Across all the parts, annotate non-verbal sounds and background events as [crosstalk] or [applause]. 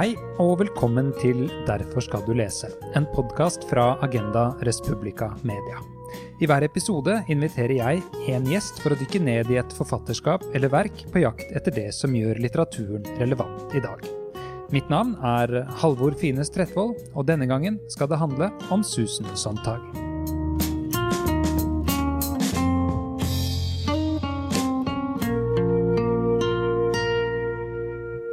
Hei og velkommen til Derfor skal du lese, en podkast fra Agenda Respublica Media. I hver episode inviterer jeg en gjest for å dykke ned i et forfatterskap eller verk på jakt etter det som gjør litteraturen relevant i dag. Mitt navn er Halvor Fines Trettvold, og denne gangen skal det handle om Susan Sontag.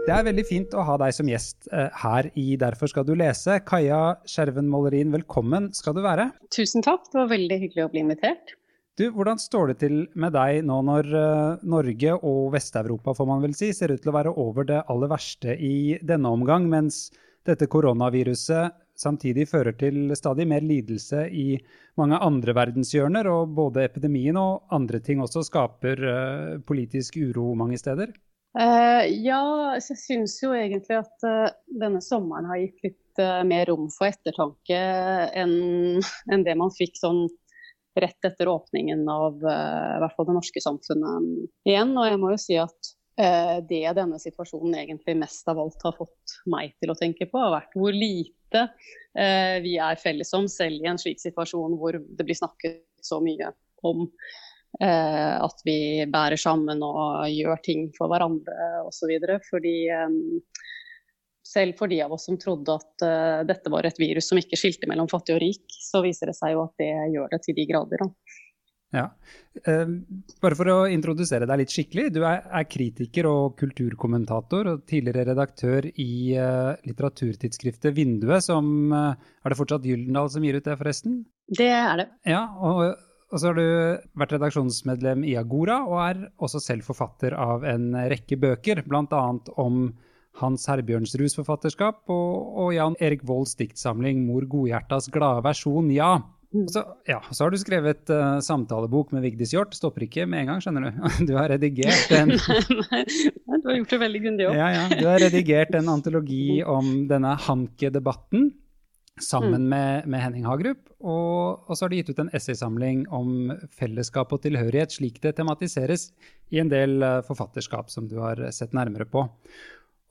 Det er veldig fint å ha deg som gjest eh, her i Derfor skal du lese. Kaja Skjerven Målerin, velkommen skal du være. Tusen takk, det var veldig hyggelig å bli invitert. Du, Hvordan står det til med deg nå når uh, Norge og Vest-Europa får man vel si, ser ut til å være over det aller verste i denne omgang, mens dette koronaviruset samtidig fører til stadig mer lidelse i mange andre verdenshjørner, og både epidemien og andre ting også skaper uh, politisk uro mange steder? Uh, ja, jeg syns jo egentlig at uh, denne sommeren har gitt litt uh, mer rom for ettertanke enn [laughs] en det man fikk sånn rett etter åpningen av i hvert fall det norske samfunnet igjen. Og jeg må jo si at det denne situasjonen egentlig mest av alt har fått meg til å tenke på, har vært hvor lite vi er felles om, selv i en slik situasjon hvor det blir snakket så mye om Eh, at vi bærer sammen og gjør ting for hverandre osv. Fordi eh, selv for de av oss som trodde at uh, dette var et virus som ikke skilte mellom fattig og rik, så viser det seg jo at det gjør det til de grader. Da. Ja. Uh, bare for å introdusere deg litt skikkelig. Du er, er kritiker og kulturkommentator og tidligere redaktør i uh, litteraturtidsskriftet Vinduet, som Er det fortsatt Gyldendal som gir ut det, forresten? Det er det. Ja, og og så har du vært redaksjonsmedlem i Agora, og er også selv forfatter av en rekke bøker, bl.a. om Hans Herbjørnsruds forfatterskap og, og, Jan Erik Volds diktsamling 'Mor Godhjertas glade versjon', ja. Og så, ja, så har du skrevet uh, samtalebok med Vigdis Hjorth. Stopper ikke med en gang, skjønner du. [laughs] Du har redigert en [laughs] nei, nei, du har gjort det veldig grundig òg. Ja, ja. Du har redigert en antologi om denne Hanke-debatten sammen mm. med, med, Henning Hagerup. Og, og, så har de gitt ut en essaysamling om fellesskap og tilhørighet, slik det tematiseres i en del uh, forfatterskap som du har sett nærmere på.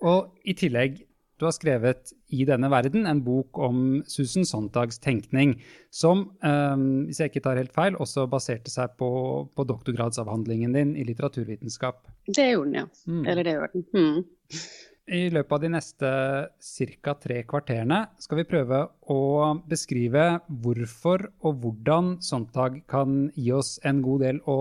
Og i tillegg, du har skrevet I denne verden en bok om Susan Sontags tenkning, som, um, hvis jeg ikke tar helt feil, også baserte seg på, på doktorgradsavhandlingen din i litteraturvitenskap. Det gjorde den, ja. Mm. Eller det gjør den. Mm. I løpet av de neste ca. tre kvarterene skal vi prøve å beskrive hvorfor og hvordan Sontag kan gi oss en god del å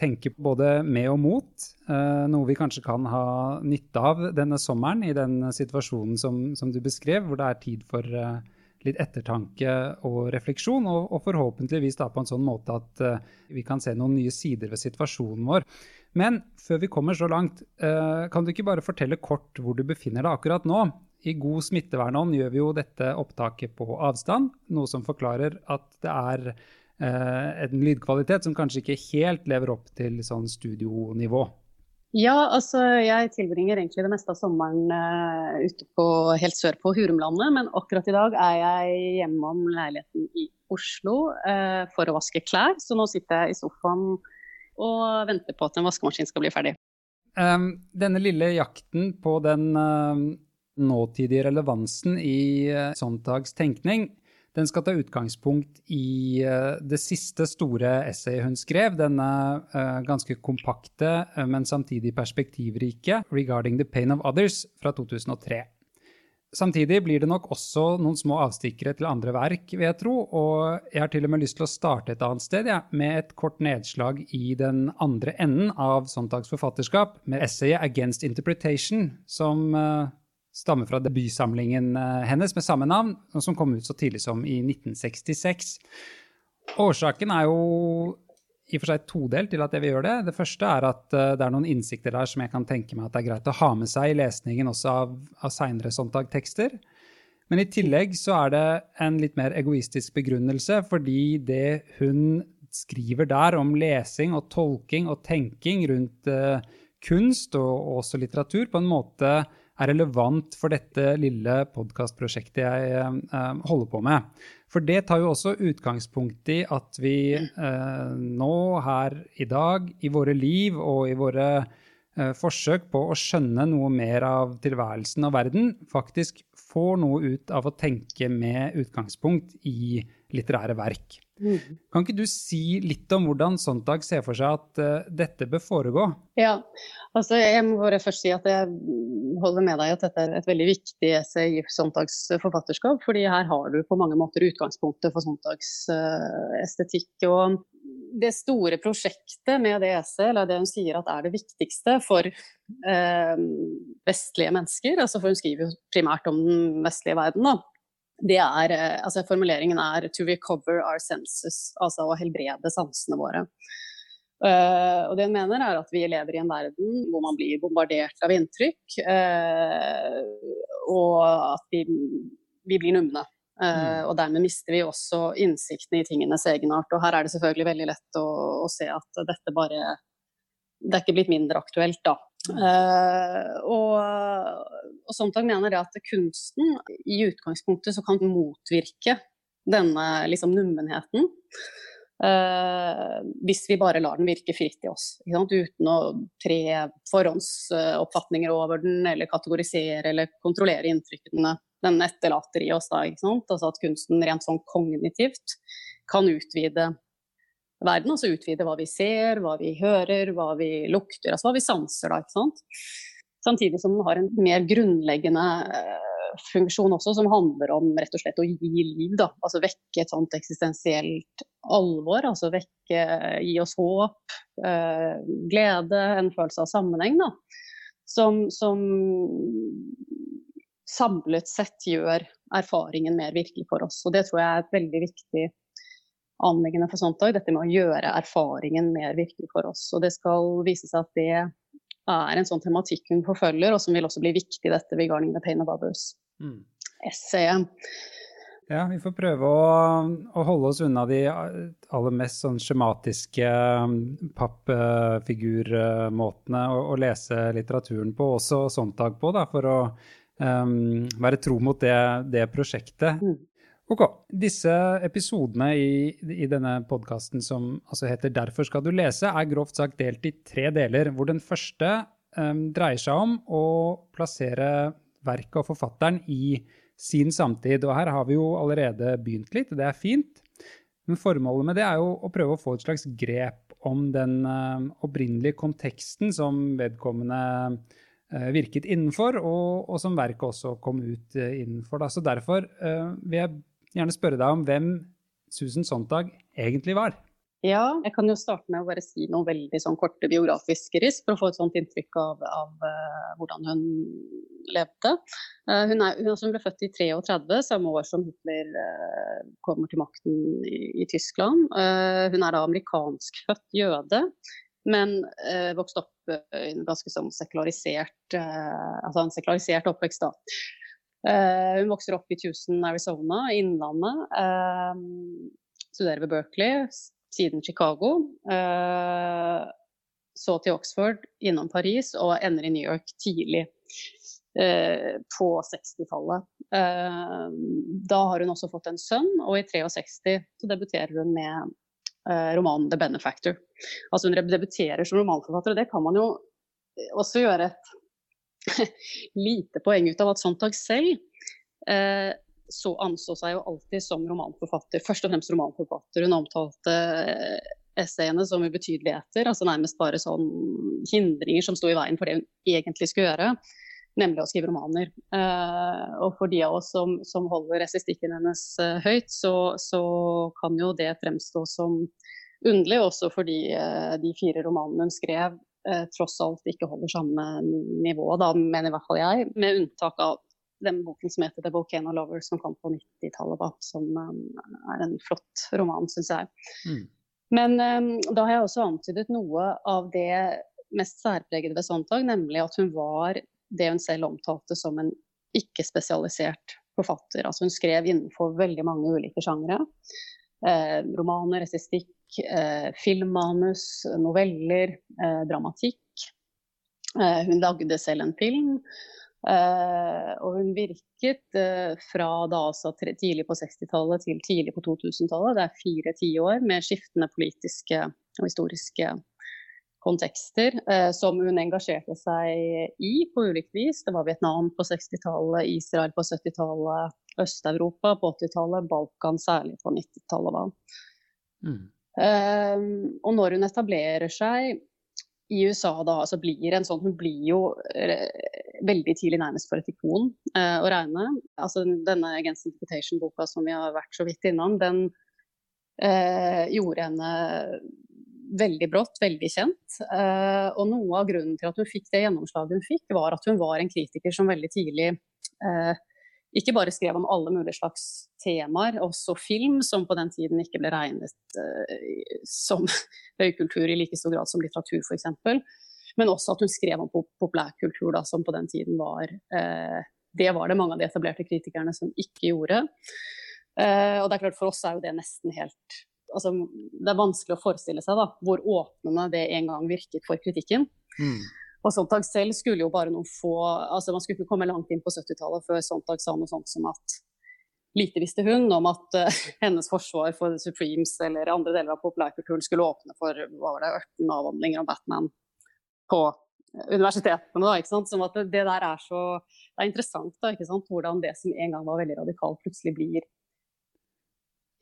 tenke både med og mot. Eh, noe vi kanskje kan ha nytte av denne sommeren i den situasjonen som, som du beskrev, hvor det er tid for eh, litt ettertanke og refleksjon, og, og forhåpentligvis da på en sånn måte at uh, vi kan se noen nye sider ved situasjonen vår. Men før vi kommer så langt, uh, kan du ikke bare fortelle kort hvor du befinner deg akkurat nå? I god smittevernånd gjør vi jo dette opptaket på avstand, noe som forklarer at det er uh, en lydkvalitet som kanskje ikke helt lever opp til sånn studionivå. Ja, altså jeg tilbringer egentlig det meste av sommeren uh, ute på, helt sør på Hurumlandet. Men akkurat i dag er jeg hjemme om leiligheten i Oslo uh, for å vaske klær. Så nå sitter jeg i sofaen og venter på at en vaskemaskin skal bli ferdig. Um, denne lille jakten på den uh, nåtidige relevansen i uh, Sontags tenkning den skal ta utgangspunkt i uh, det siste store essayet hun skrev, denne uh, ganske kompakte, uh, men samtidig perspektivrike 'Regarding the Pain of Others' fra 2003. Samtidig blir det nok også noen små avstikkere til andre verk, vil jeg tro, og jeg har til og med lyst til å starte et annet sted, ja, med et kort nedslag i den andre enden av Sontags forfatterskap, med essayet 'Against Interpretation', som stammer fra debutsamlingen uh, hennes med samme navn, og som kom ut så tidlig som i 1966. Årsaken er jo i og for seg todelt til at jeg vil gjøre det. Det første er at uh, det er noen innsikter der som jeg kan tenke meg at det er greit å ha med seg i lesningen også av, av seinere Sontag-tekster. Men i tillegg så er det en litt mer egoistisk begrunnelse, fordi det hun skriver der om lesing og tolking og tenking rundt uh, kunst og også litteratur, på en måte er relevant for dette lille podkastprosjektet jeg uh, holder på med. For det tar jo også utgangspunkt i at vi eh, nå her i dag, i våre liv og i våre eh, forsøk på å skjønne noe mer av tilværelsen og verden, faktisk får noe ut av å tenke med utgangspunkt i litterære verk. Mm. Kan ikke du si litt om hvordan Sontag ser for seg at uh, dette bør foregå? Ja, altså jeg må bare først si at jeg holder med deg at dette er et veldig viktig essay i Sontags forfatterskap. fordi her har du på mange måter utgangspunktet for Sontags uh, estetikk. og det store prosjektet med det essayet, eller det hun sier at er det viktigste for eh, vestlige mennesker, altså for hun skriver jo primært om den vestlige verden, da, det er eh, altså Formuleringen er 'to recover our senses', altså å helbrede sansene våre. Uh, og det hun mener er at vi lever i en verden hvor man blir bombardert av inntrykk, uh, og at vi, vi blir numne. Uh. Og dermed mister vi også innsikten i tingenes egenart. Og her er det selvfølgelig veldig lett å, å se at dette bare Det er ikke blitt mindre aktuelt, da. Uh, og, og Sontag mener at kunsten i utgangspunktet så kan motvirke denne liksom nummenheten. Uh, hvis vi bare lar den virke fritt i oss, uten å tre forhåndsoppfatninger over den, eller kategorisere eller kontrollere inntrykkene den etterlater i oss. Da, altså at kunsten rent sånn kognitivt kan utvide verden. Altså utvide hva vi ser, hva vi hører, hva vi lukter, altså hva vi sanser da. ikke sant? Samtidig som den har en mer grunnleggende uh, funksjon også, som handler om rett og slett å gi liv. da, altså Vekke et sånt eksistensielt alvor. altså vekke, Gi oss håp, uh, glede, en følelse av sammenheng. da, som, som samlet sett gjør erfaringen mer virkelig for oss. Og Det tror jeg er et veldig viktig anliggende for sånt òg. Dette med å gjøre erfaringen mer virkelig for oss. Og det skal vise seg at det er en sånn tematikk hun forfølger, og som vil også bli viktig i dette 'Regarding the Pain of Others'-essayet. Mm. Ja, vi får prøve å, å, holde oss unna de aller mest sånn skjematiske pappfigurmåtene å, å, lese litteraturen på, også Sontag på, da, for å um, være tro mot det, det prosjektet. Mm. Ok. Disse episodene i, i denne podkasten som altså heter 'Derfor skal du lese', er grovt sagt delt i tre deler, hvor den første um, dreier seg om å plassere verket og forfatteren i sin samtid. Og her har vi jo allerede begynt litt, og det er fint. Men formålet med det er jo å prøve å få et slags grep om den uh, opprinnelige konteksten som vedkommende uh, virket innenfor, og, og, som verket også kom ut uh, innenfor. Da. Så derfor vil jeg gjerne spørre deg om hvem Susan Sontag egentlig var. Ja, jeg kan jo starte med å bare si noen veldig sånn korte biografiske risk for å få et sånt inntrykk av, av uh, hvordan hun levde. Uh, hun, er, hun, ble født i 33, samme år som Hitler uh, kommer til makten i, i Tyskland. hun er da amerikanskfødt jøde, men vokste opp i en ganske sånn sekularisert, altså en sekularisert oppvekst. da. Uh, hun vokser opp i Tucson, Arizona, Innlandet. Uh, studerer ved Berkeley, siden Chicago. Uh, så til Oxford, innom Paris og ender i New York tidlig på 60-tallet. da har hun også fått en sønn, og i 63 så debuterer hun med romanen 'The Benefactor'. Altså hun debuterer som romanforfatter, og det kan man jo også gjøre et [laughs] lite poeng ut av at Sontag selv eh, så anså seg jo alltid som romanforfatter. Først og fremst romanforfatter. Hun omtalte eh, essayene som ubetydeligheter, altså nærmest bare sånn hindringer som sto i veien for det hun egentlig skulle gjøre, nemlig å skrive romaner. Eh, og for de av oss som, som holder essistikken hennes eh, høyt, så, så, kan jo det fremstå som underlig, også fordi eh, de fire romanene hun skrev, eh, tross alt ikke holder samme nivå, da, mener i hvert fall jeg. Med unntak av den boken som heter 'The Volcano Lover', som kom på 90-tallet. Som um, er en flott roman, syns jeg. Mm. Men um, da har jeg også antydet noe av det mest særpregede ved Sontag, nemlig at hun var det hun selv omtalte som en ikke-spesialisert forfatter. Altså hun skrev innenfor veldig mange ulike sjangre. Eh, romaner, essistikk, eh, filmmanus, noveller, eh, dramatikk. Eh, hun lagde selv en film. Og hun virket fra da altså tidlig på 60-tallet til tidlig på 2000-tallet. Det er fire tiår med skiftende politiske og historiske kontekster eh, som hun engasjerte seg i på ulikt vis. Det var Vietnam på 60-tallet, Israel på 70-tallet, Øst-Europa på 80-tallet, Balkan særlig på 90-tallet. Mm. Eh, og når hun etablerer seg i USA da, så blir en sånn, hun blir jo eh, veldig tidlig nærmest for et ikon uh, å regne. Altså, denne Against Interpretation-boka som vi har vært så vidt innom, den uh, gjorde henne veldig brått, veldig kjent. Uh, og noe av grunnen til at hun fikk det gjennomslaget hun fikk, var at hun var en kritiker som veldig tidlig eh, ikke bare skrev om alle mulige slags temaer, også film, som på den tiden ikke ble regnet uh, som [laughs] høykultur i like stor grad som litteratur, f.eks. Men også at hun skrev om pop populærkultur, som på den tiden var uh, Det var det mange av de etablerte kritikerne som ikke gjorde. Uh, og det er klart For oss er jo det nesten helt altså, Det er vanskelig å forestille seg da, hvor åpnende det en gang virket for kritikken. Mm. Og Sontag selv skulle jo bare noen få altså Man skulle ikke komme langt inn på 70-tallet før Sontag sa noe sånt som at lite visste hun om at uh, [laughs] hennes forsvar for The Supremes eller andre deler av populærkulturen skulle åpne for hva var det, 18 avhandlinger om Batman på universitetene. Da, ikke sant? Som at det, der er så Det er interessant da, ikke sant? hvordan det som en gang var veldig radikalt, plutselig blir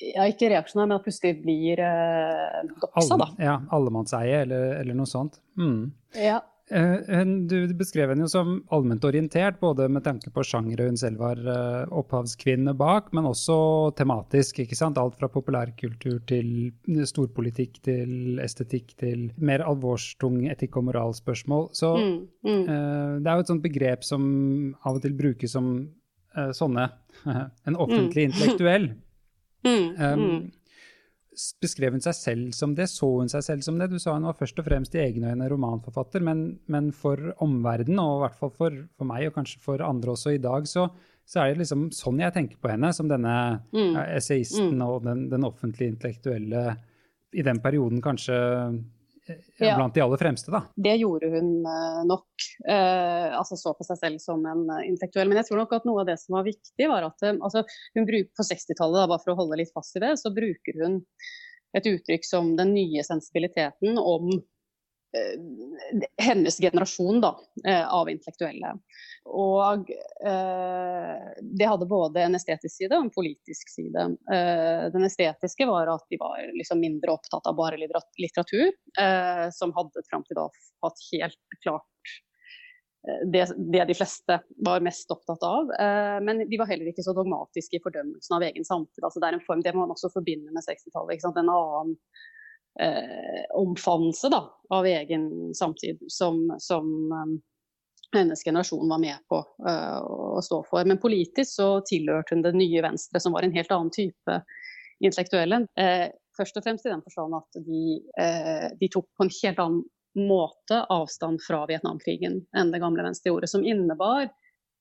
ja, ikke reaksjonær, men at plutselig blir uh, doksa, da. Ja, allemannseie eller, eller noe sånt. Mm. Ja. Eh, du beskrev henne jo som allment orientert, både med tanke på sjangere hun selv var eh, opphavskvinne bak, men også tematisk. ikke sant? Alt fra populærkultur til storpolitikk til estetikk til mer alvorstung etikk- og moralspørsmål. Så mm, mm. Det er jo et sånt begrep som av og til brukes som sånne [laughs] En offentlig mm. intellektuell. Um, Beskrev hun seg selv som det? Så hun seg selv som det? Du sa hun var først og fremst i egne øyne romanforfatter, men, men for omverdenen, og i hvert fall for, for, meg, og kanskje for andre også i dag, så, så, er det liksom sånn jeg tenker på henne, som denne mm. essayisten mm. og den, den, offentlige intellektuelle i den perioden kanskje ja. blant de aller fremste, da. Det gjorde hun uh, nok. Eh, altså så på seg selv som en uh, intellektuell. Men jeg tror nok at noe av det som var viktig, var at altså, hun bruker på 60-tallet, bare for å holde litt fast i det, så bruker hun et uttrykk som den nye sensibiliteten om eh, hennes generasjon da, eh, av intellektuelle. Og eh, det hadde både en estetisk side og en politisk side. Eh, den estetiske var at de var liksom mindre opptatt av bare litteratur, eh, som hadde fram til da hatt helt klart Eh, det, det, de fleste var mest opptatt av. Eh, men de var heller ikke så dogmatiske i fordømmelsen av egen samtid. Altså det er en form, det man også forbinder med 60-tallet. En annen eh, omfavnelse av egen samtid som, som eh, hennes generasjon var med på eh, å stå for. Men politisk så tilhørte hun det nye Venstre, som var en helt annen type intellektuelle. Eh, først og fremst i den forstand at de, eh, de tok på en helt annen måte avstand fra Vietnamkrigen enn det gamle Venstre gjorde, som innebar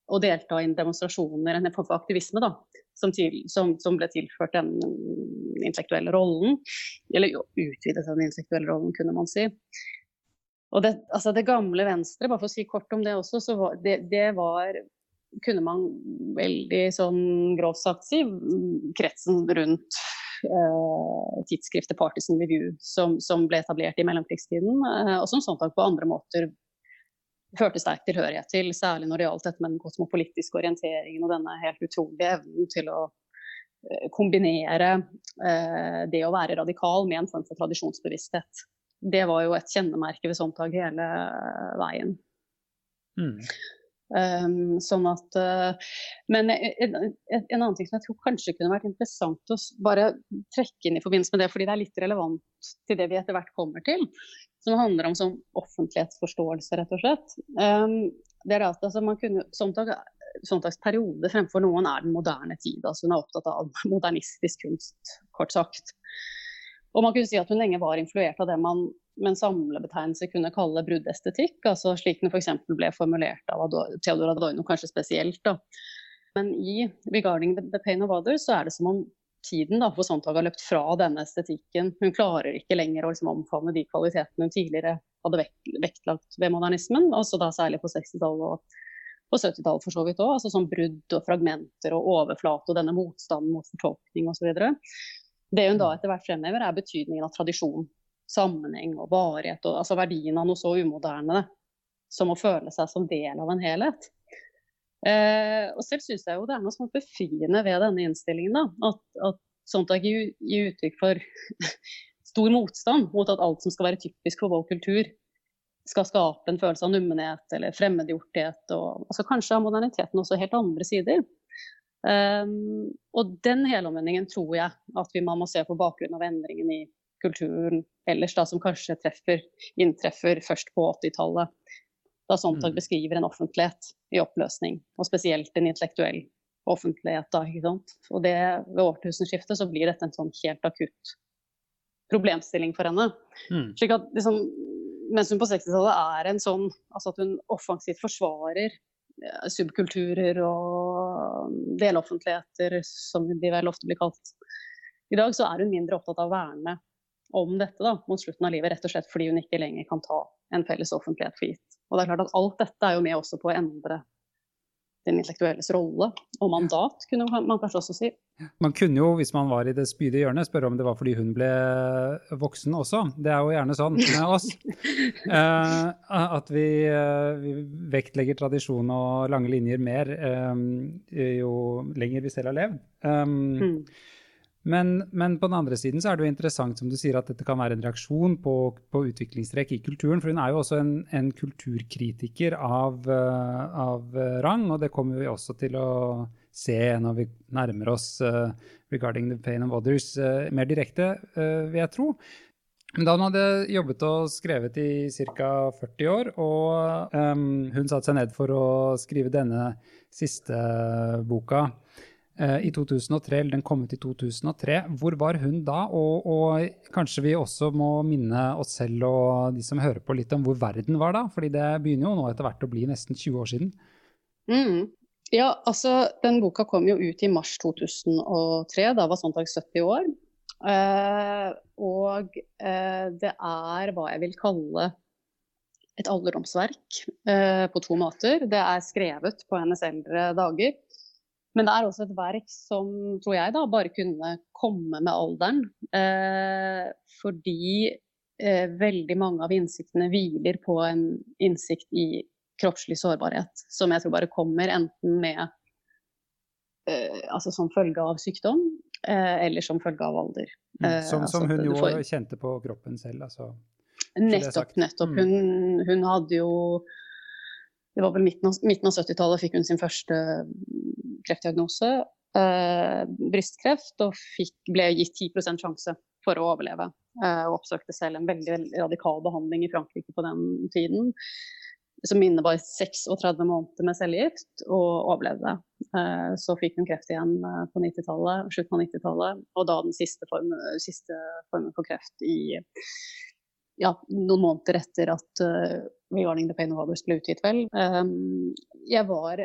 å delta i demonstrasjoner, en form for aktivisme, da, som, til, som, som, ble tilført den intellektuelle rollen. Eller jo, utvidet den intellektuelle rollen, kunne man si. Og det, altså det, gamle Venstre, bare for å si kort om det også, så var det, det var kunne man veldig sånn grovt sagt si, kretsen rundt eh, tidsskriftet Partisan Review som, som, ble etablert i mellomkrigstiden, eh, og som sånn på andre måter hørte sterk tilhørighet til, særlig når det gjaldt dette med den kosmopolitiske orienteringen og denne helt utrolige evnen til å eh, kombinere eh, det å være radikal med en form for tradisjonsbevissthet. Det var jo et kjennemerke ved Sontag hele veien. Mm. Um, sånn at, uh, men en, en, annen ting som jeg tror kanskje kunne vært interessant å bare trekke inn i forbindelse med det, fordi det er litt relevant til det vi etter hvert kommer til, som handler om sånn offentlighetsforståelse, rett og slett. Um, det er at altså, man kunne, Sontag, Sontags periode fremfor noen er den moderne tid. altså Hun er opptatt av [laughs] modernistisk kunst, kort sagt. Og man kunne si at hun lenge var influert av det man med en samlebetegnelse kunne kalle bruddestetikk, altså slik den f.eks. ble formulert av Theodor Adorno, kanskje spesielt. Da. Men i 'Regarding the Pain of Others' så er det som om tiden da, for Sontag har løpt fra denne estetikken. Hun klarer ikke lenger å liksom, omfavne de kvalitetene hun tidligere hadde vektlagt ved modernismen, altså da særlig på 60-tallet og på 70-tallet for så vidt òg. Altså sånn brudd og fragmenter og overflate og denne motstanden mot fortolkning osv. Det hun da etter hvert fremhever, er betydningen av tradisjon sammenheng og varighet, og altså verdien av noe så umoderne som å føle seg som del av en helhet. Eh, og selv syns jeg jo det er noe sånt befriende ved denne innstillingen. da, At, at Sontag gir, gir uttrykk for [laughs] stor motstand mot at alt som skal være typisk for vår kultur, skal skape en følelse av nummenhet eller fremmedgjorthet. Og, altså kanskje har moderniteten også helt andre sider. Um, og den helomvendingen tror jeg at vi må se på bakgrunn av endringen i kulturen ellers, da, som kanskje treffer, inntreffer først på 80-tallet. Da Sontag mm. beskriver en offentlighet i oppløsning, og spesielt en intellektuell offentlighet. Da, ikke sant? Og det, ved årtusenskiftet så blir dette en sånn helt akutt problemstilling for henne. Mm. Slik at liksom, Mens hun på 60-tallet er en sånn altså at hun offensivt forsvarer subkulturer og deloffentligheter, som de vel ofte blir kalt. I dag så er hun mindre opptatt av å verne om dette da, mot slutten av livet, rett og slett fordi hun ikke lenger kan ta en felles offentlighet for gitt. Og det er klart at Alt dette er jo med også på å endre den intellektuelles rolle og mandat, kunne man kanskje også si. Man kunne jo, hvis man var i det spydige hjørnet, spørre om det var fordi hun ble voksen også. Det er jo gjerne sånn med oss. [laughs] Eh, at vi, uh, vi, vektlegger tradisjon og lange linjer mer eh, jo lenger vi selv har levd. Um, mm. Men, men, på den andre siden så er det jo interessant som du sier, at dette kan være en reaksjon på, på utviklingstrekk i kulturen. For hun er jo også en, en kulturkritiker av, uh, av, rang, og det kommer vi også til å se når vi nærmer oss uh, 'Regarding the Pain of Others' uh, mer direkte, vil jeg tro. Men da hun hadde jobbet og skrevet i ca. 40 år, og um, hun satte seg ned for å skrive denne siste boka, Eh, i 2003, eller den kom ut i 2003. Hvor var hun da? Og, og, kanskje vi også må minne oss selv og de som hører på litt om hvor verden var da? Fordi det begynner jo nå etter hvert å bli nesten 20 år siden. Mm. Ja, altså den boka kom jo ut i mars 2003. Da var Sontag 70 år. Eh, og eh, det er hva jeg vil kalle et alderdomsverk eh, på to måter. Det er skrevet på hennes eldre dager. Men det er også et verk som tror jeg da bare kunne komme med alderen. Eh, fordi eh, veldig mange av innsiktene hviler på en innsikt i kroppslig sårbarhet. Som jeg tror bare kommer enten med eh, Altså som følge av sykdom, eh, eller som følge av alder. Mm, eh, som, som altså, hun jo får... kjente på kroppen selv, altså. Nettopp, nettopp. Mm. Hun, hun hadde jo det var på midten av, av 70-tallet fikk hun sin første kreftdiagnose, eh, brystkreft, og fikk, ble gitt 10 sjanse for å overleve. Eh, og oppsøkte selv en veldig, veldig, radikal behandling i Frankrike på den tiden. Som innebar 36 måneder med cellegift, og overlevde. Eh, så fikk hun kreft igjen eh, på 90-tallet, slutten av 90-tallet, og da den siste, form, siste formen for kreft i ja, noen måneder etter at uh, 'Regarding the Pain of Others' ble utgitt, vel. Um, jeg var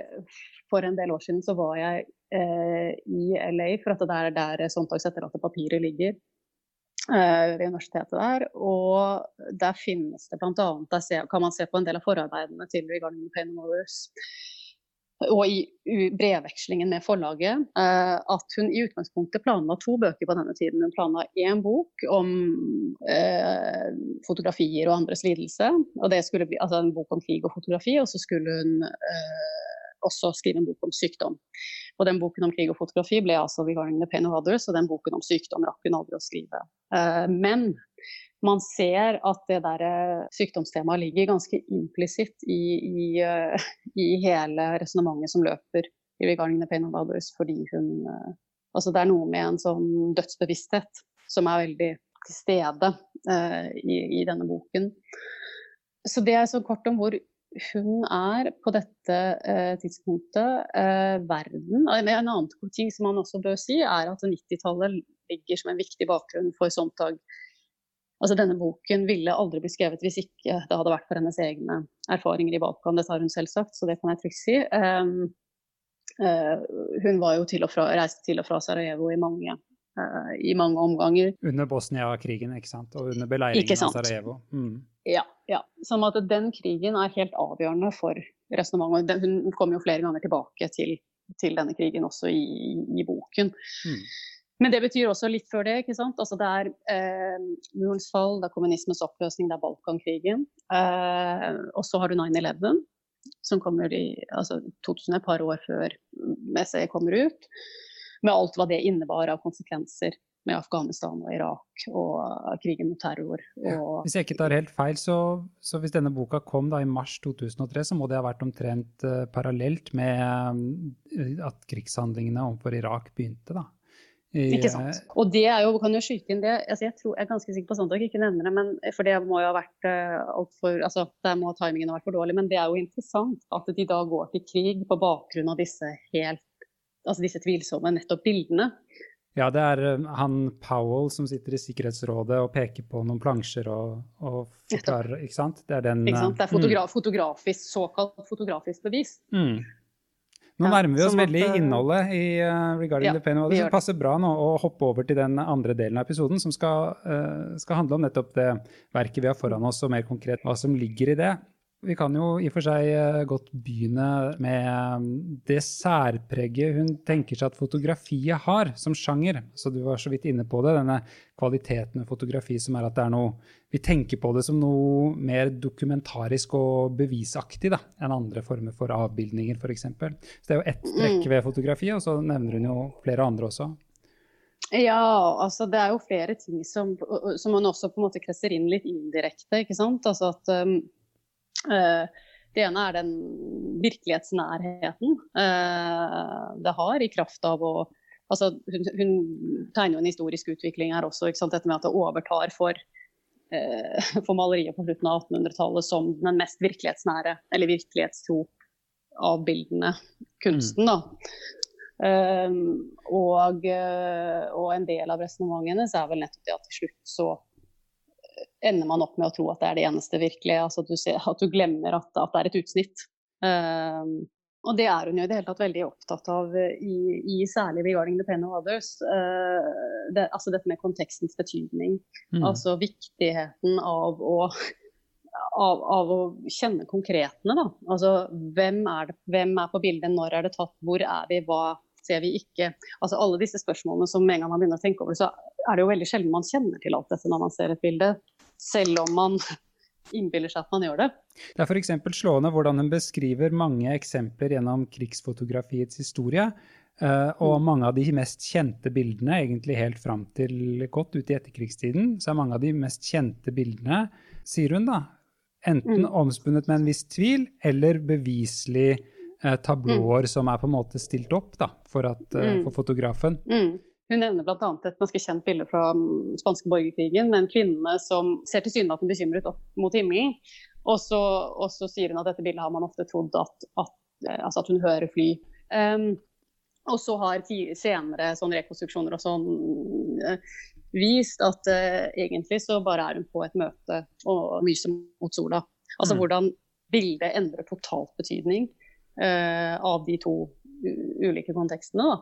For en del år siden så var jeg uh, i LA, for at det er der Sontags etterlatte ligger. Uh, ved universitetet der. Og der finnes det bl.a. Der kan man se på en del av forarbeidene til 'Regarding the Pain of Others' og i brevvekslingen med forlaget eh, at hun i utgangspunktet planla to bøker på denne tiden. Hun planla én bok om eh, fotografier og andres lidelse. og det skulle bli altså En bok om krig og fotografi, og så skulle hun eh, også skrive en bok om sykdom. Og den boken om krig og fotografi ble altså the Pain of Others', og den boken om sykdom rakk hun aldri å skrive. Eh, men man ser at det der eh, sykdomstemaet ligger ganske implisitt i, i, uh, i hele resonnementet som løper i 'Regarding the Pain of Others', fordi hun Altså det er noe med en sånn dødsbevissthet som er veldig til stede uh, i, i, denne boken. Så det er så kort om hvor hun er på dette tidspunktet. verden En annen ting som man også bør si, er at 90-tallet ligger som en viktig bakgrunn for Sontag Altså Denne boken ville aldri blitt skrevet hvis ikke det hadde vært for hennes egne erfaringer i Balkan. Det tar hun selvsagt, så det kan jeg trygt si. Um, uh, hun var jo til og fra, reiste til og fra Sarajevo i mange, i mange omganger. Under Bosnia-krigen, ikke sant? Og under beleiringen av Sarajevo. Mm. Ja, ja. Sånn at den krigen er helt avgjørende for resonnementet. Hun kommer jo flere ganger tilbake til, til denne krigen også i, i boken. Mm. Men det betyr også litt før det. ikke sant? Altså Det er eh, murens fall, det er kommunismens oppløsning, det er Balkankrigen. Eh, og så har du 9-11, som kommer i altså 2000, et par år før SE kommer ut. Med alt hva det innebar av konsekvenser med Afghanistan og Irak og krigen mot terror. Ja, hvis jeg ikke tar helt feil, så, så, hvis denne boka kom da i mars 2003, så må det ha vært omtrent uh, parallelt med uh, at krigshandlingene overfor Irak begynte, da. I, ikke sant. Og det er jo, kan jo skyte inn det altså jeg, tror, jeg er ganske sikker på jeg ikke nevner det, men, for det må jo ha vært uh, altfor altså Der må timingen ha vært for dårlig. Men det er jo interessant at de da går til krig på bakgrunn av disse helt altså disse tvilsomme nettopp bildene. Ja, det er eh, han Powell som sitter i Sikkerhetsrådet og peker på noen plansjer og, og forklarer, ikke sant? Det er, den, ikke sant? Det er eh, fotogra mm. fotografisk, såkalt fotografisk bevis. Mm. Nå nærmer vi oss veldig at, innholdet i uh, Regarding ja, the Pain. Og det passer bra nå å hoppe over til den andre delen av episoden, som skal, uh, skal handle om nettopp det verket vi har foran oss, og mer konkret hva som ligger i det. Vi kan jo i og for seg eh, godt begynne med um, det særpreget hun tenker seg at fotografiet har som sjanger. Så du var så vidt inne på det, denne kvaliteten med fotografi som er at det er noe Vi tenker på det som noe mer dokumentarisk og bevisaktig da, enn andre former for avbildninger, f.eks. Så det er jo ett trekk mm. ved fotografiet, og så nevner hun jo flere andre også. Ja, altså det er jo flere ting som, som man også på en måte kresser inn litt indirekte. ikke sant? Altså at um, det ene er den virkelighetsnærheten eh, det har i kraft av å altså hun, hun, tegner jo en historisk utvikling her også, ikke sant? dette med at det overtar for, eh, for maleriet på slutten av 1800-tallet som den mest virkelighetsnære, eller virkelighetstro avbildende kunsten. da. Um, og, og, en del av resonnementet hennes er vel nettopp det at til slutt så ender man opp med å tro at det er det eneste virkelige. Altså at, du ser, at du glemmer at, at, det er et utsnitt. Um, og det er hun jo i det hele tatt veldig opptatt av i, i særlig 'Regarding the Pen of Others'. Uh, det, altså dette med kontekstens betydning. Mm. Altså viktigheten av å, av, av å kjenne konkretene. Da. Altså hvem er, det, hvem er på bildet, når er det tatt, hvor er vi, hva ser vi ikke? Altså alle disse spørsmålene som en gang man begynner å tenke over, så er det jo veldig sjelden man kjenner til alt dette når man ser et bilde selv om man [laughs] innbiller seg at man gjør det. Det er f.eks. slående hvordan hun beskriver mange eksempler gjennom krigsfotografiets historie. Uh, og mm. mange av de mest kjente bildene, egentlig helt fram til godt ut i etterkrigstiden, så er mange av de mest kjente bildene, sier hun da, enten mm. omspunnet med en viss tvil eller beviselig uh, tablåer mm. som er på en måte stilt opp da, for, at, uh, for fotografen. Hun nevner bl.a. et ganske kjent bilde fra mm, spanske borgerkrigen med en kvinne som ser tilsynelatende bekymret opp mot himmelen. Og så, og så, sier hun at dette bildet har man ofte trodd at, at, eh, altså at hun hører fly. Um, og så har senere sånne rekonstruksjoner og sånn uh, vist at uh, egentlig så bare er hun på et møte og myser mot sola. Altså mm. hvordan bildet endrer totalt betydning uh, av de to ulike kontekstene. da.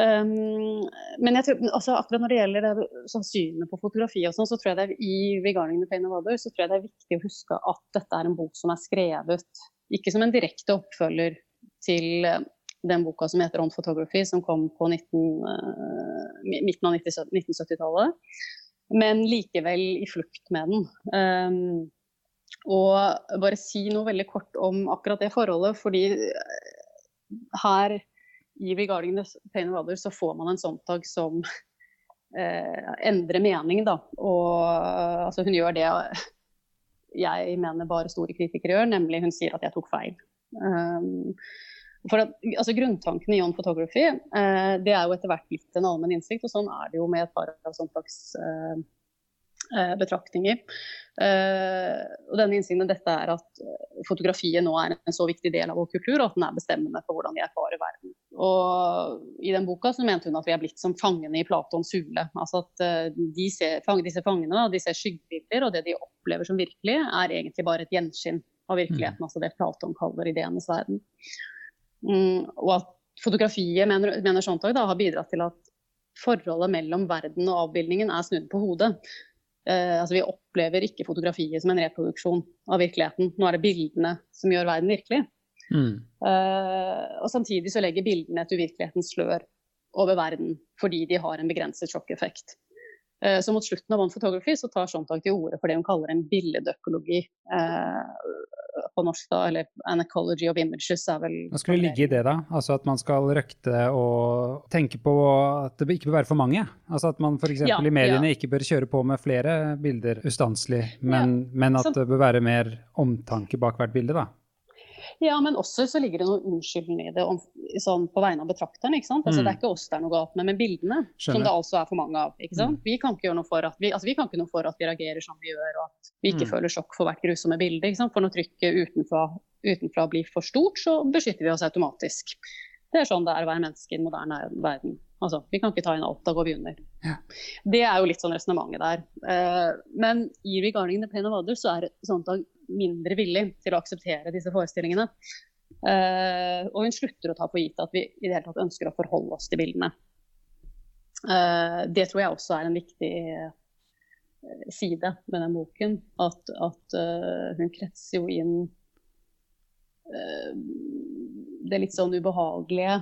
Um, men jeg tror, altså akkurat når det gjelder det, sånn synet på fotografi, og sånn, så tror jeg det i Pain of Others' så tror jeg det er viktig å huske at dette er en bok som er skrevet ikke som en direkte oppfølger til eh, den boka som heter 'On Photography', som kom på 19, uh, midten av 1970-tallet, men likevel i flukt med den. Um, og bare si noe veldig kort om akkurat det forholdet, fordi her i 'Regarding Pain of Others' så får man en såntag som eh, endrer mening, da. Og altså, hun gjør det jeg mener bare store kritikere gjør, nemlig hun sier at jeg tok feil. Um, for at, altså Grunntanken i On Photography eh, det er jo etter hvert blitt en allmenn innsikt, og sånn er det jo med et par av sånn slags eh, Eh, betraktninger. Eh, og denne innsikten dette er at eh, fotografiet nå er en så viktig del av vår kultur, og at den er bestemmende for hvordan vi erfarer verden. Og I den boka så mente hun at vi er blitt som fangene i Platons hule. Altså at de ser, disse fangene de ser skyggebilder, og det de opplever som virkelig, er egentlig bare et gjenskinn av virkeligheten. Mm. Altså det Platon kaller ideenes verden. Mm, og at fotografiet, mener, mener Sontag, da, har bidratt til at forholdet mellom verden og avbildningen er snudd på hodet. Eh, altså vi opplever ikke fotografiet som en reproduksjon av virkeligheten. Nå er det bildene som gjør verden virkelig. Mm. Eh, og samtidig så legger bildene et uvirkelighetens slør over verden fordi de har en begrenset sjokkeffekt. Eh, så mot slutten av One Photography så tar Sontag til orde for det hun kaller en billedøkologi. Eh, på norsk, da, eller an ecology of images er vel Hva skulle ligge i det, da? Altså at man skal røkte og tenke på at det ikke bør være for mange? Altså at man f.eks. Ja, i mediene ja. ikke bør kjøre på med flere bilder ustanselig, men, ja. men at det bør være mer omtanke bak hvert bilde, da? Ja, men også så ligger det noe unnskyldende i det om, sånn på vegne av betrakteren. ikke sant? Altså, mm. Det er ikke oss det er noe galt med, men bildene, Skjønner. som det altså er for mange av. ikke sant? Mm. Vi kan ikke gjøre noe for at vi, altså, vi kan ikke noe for at vi reagerer som vi gjør, og at vi ikke mm. føler sjokk for hvert grusomme bilde. ikke sant? For når trykket utenfra, utenfra blir for stort, så beskytter vi oss automatisk. Det er sånn det er å være menneske i den moderne verden. Altså, Vi kan ikke ta inn alt, da går vi under. Ja. Det er jo litt sånn resonnementet der. Uh, men i 'Regarding the Pain of Others' så er det sånn at mindre villig til å akseptere disse forestillingene. Uh, og hun slutter å ta for gitt at vi i det hele tatt ønsker å forholde oss til bildene. Uh, det tror jeg også er en viktig uh, side med den boken. At, at hun kretser jo inn det litt sånn ubehagelige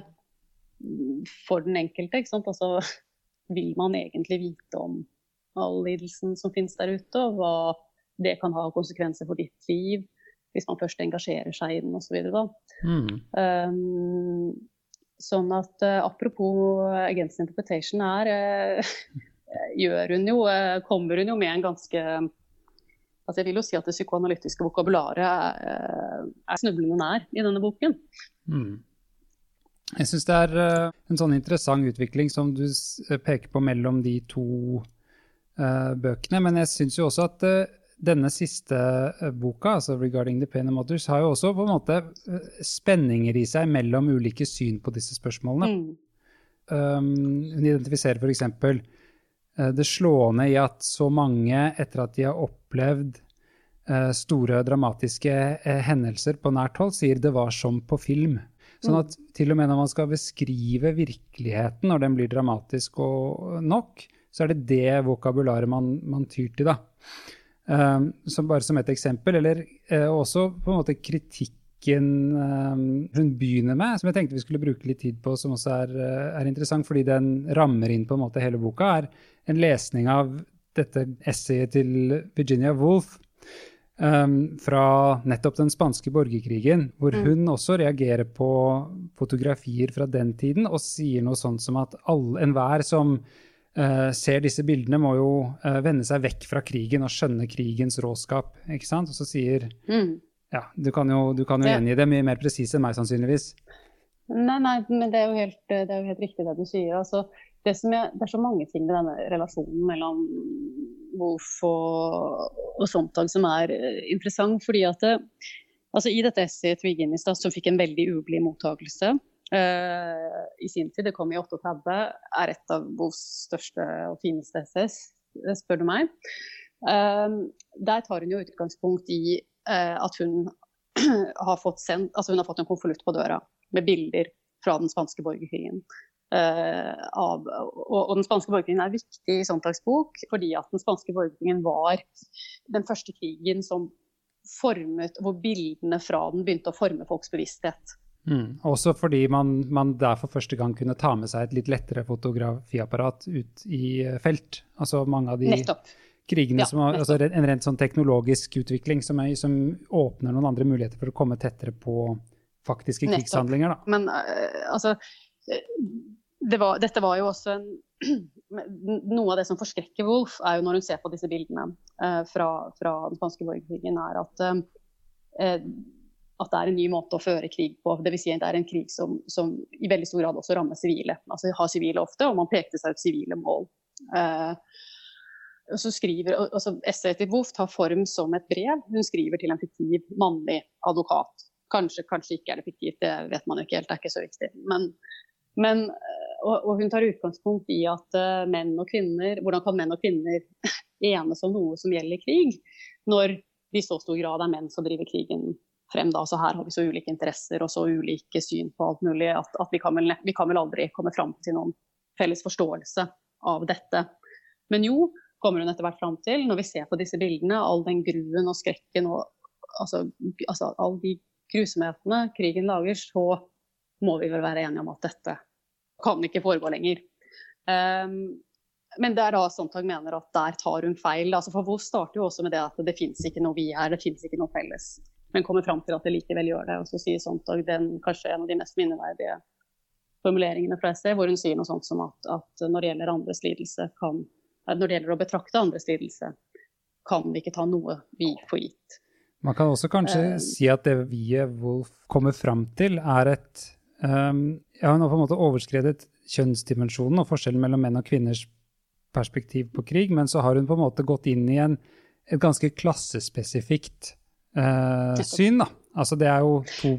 for den enkelte. ikke sant? Altså, vil man egentlig vite om all lidelsen som finnes der ute, og hva det kan ha konsekvenser for ditt liv hvis man først engasjerer seg i den osv. Mm. Um, sånn at uh, apropos against interpretation her, uh, [laughs] gjør hun jo, uh, kommer hun jo med en ganske altså Jeg vil jo si at det psykoanalytiske vokabularet er, er snublende nær i denne boken. Mm. Jeg syns det er en sånn interessant utvikling som du peker på mellom de to bøkene, men jeg syns jo også at denne siste eh, boka, altså 'Regarding the Pain of Mothers', har jo også på en måte eh, spenninger i seg mellom ulike syn på disse spørsmålene. Mm. Um, hun identifiserer f.eks. Uh, eh, det slående i at så mange, etter at de har opplevd uh, store dramatiske uh, hendelser på nært hold, sier det var som på film. Sånn mm. at til og med når man skal beskrive virkeligheten, når den blir dramatisk og nok, så er det det vokabularet man, man tyr til. da. Um, som bare som et eksempel, eller uh, også på en måte kritikken um, hun begynner med, som jeg tenkte vi skulle bruke litt tid på, som også er, uh, er, interessant, fordi den rammer inn på en måte hele boka, er en lesning av dette essayet til Virginia Woolf um, fra nettopp den spanske borgerkrigen, hvor mm. hun også reagerer på fotografier fra den tiden og sier noe sånt som at enhver som ser disse bildene, må jo uh, vende seg vekk fra krigen og skjønne krigens råskap. ikke sant? Og så sier mm. Ja, du kan jo, du kan jo gjengi det mye mer presis enn meg, sannsynligvis. Nei, nei, men det er jo helt, det er jo helt riktig det du sier. Altså, det, er, det, er, så mange ting med denne relasjonen mellom Wolf og, og Sontag som er uh, interessant. fordi at det, altså I dette essayet til Viginis, som fikk en veldig ublid mottakelse, i sin tid, det kom i 38, er et av Bos største og fineste essays, spør du meg. Uh, der tar hun jo utgangspunkt i uh, at hun [clears throat] har fått sendt, altså hun har fått en konvolutt på døra med bilder fra den spanske borgerkrigen. Av, og, og, den spanske borgerkrigen er viktig i Sontags bok fordi at den spanske borgerkrigen var den første krigen som formet, hvor bildene fra den begynte å forme folks bevissthet. Mm. Også fordi man, man, der for første gang kunne ta med seg et litt lettere fotografiapparat ut i eh, felt. Altså mange av de nettopp. krigene ja, som har altså En rent sånn teknologisk utvikling som, er, som, åpner noen andre muligheter for å komme tettere på faktiske nettopp. krigshandlinger. Da. Men uh, altså det var, Dette var jo også en [clears throat] Noe av det som forskrekker Wolf, er jo når hun ser på disse bildene fra, fra, den spanske borgerkrigen, er at uh, at det er en ny måte å føre krig på. Dvs. Si at det er en krig som, som, i veldig stor grad også rammer sivile. Altså har sivile ofte, og man pekte seg ut sivile mål. Uh, så skriver, altså Essayet til Wolf tar form som et brev. Hun skriver til en fiktiv mannlig advokat. Kanskje, kanskje ikke er det fiktivt, det vet man jo ikke helt, det er ikke så viktig. Men, men og, og, hun tar utgangspunkt i at uh, menn og kvinner Hvordan kan menn og kvinner [laughs] enes om noe som gjelder krig, når det i så stor grad er menn som driver krigen frem da. Så her har vi så ulike interesser og så ulike syn på alt mulig at, at vi, kan vel, vi, kan vel, aldri komme fram til noen felles forståelse av dette. Men jo, kommer hun etter hvert fram til, når vi ser på disse bildene, all den gruen og skrekken og altså, altså all de grusomhetene krigen lager, så må vi vel være enige om at dette kan ikke foregå lenger. Um, men det er da Sontag mener at der tar hun feil. Altså for Vos starter jo også med det at det fins ikke noe vi er, det fins ikke noe felles. Men kommer fram til at det likevel gjør det. Og så sier Sontag den kanskje en av de mest minneverdige formuleringene fra essay, hvor hun sier noe sånt som at, at når det gjelder andres lidelse, kan Når det gjelder å betrakte andres lidelse, kan vi ikke ta noe vi får gitt. Man kan også kanskje um, si at det vi Wolf kommer fram til, er et um, Ja, hun har på en måte overskredet kjønnsdimensjonen og forskjellen mellom menn og kvinners perspektiv på krig, men så har hun på en måte gått inn i en, et ganske klassespesifikt uh, syn. da. Altså Det er jo to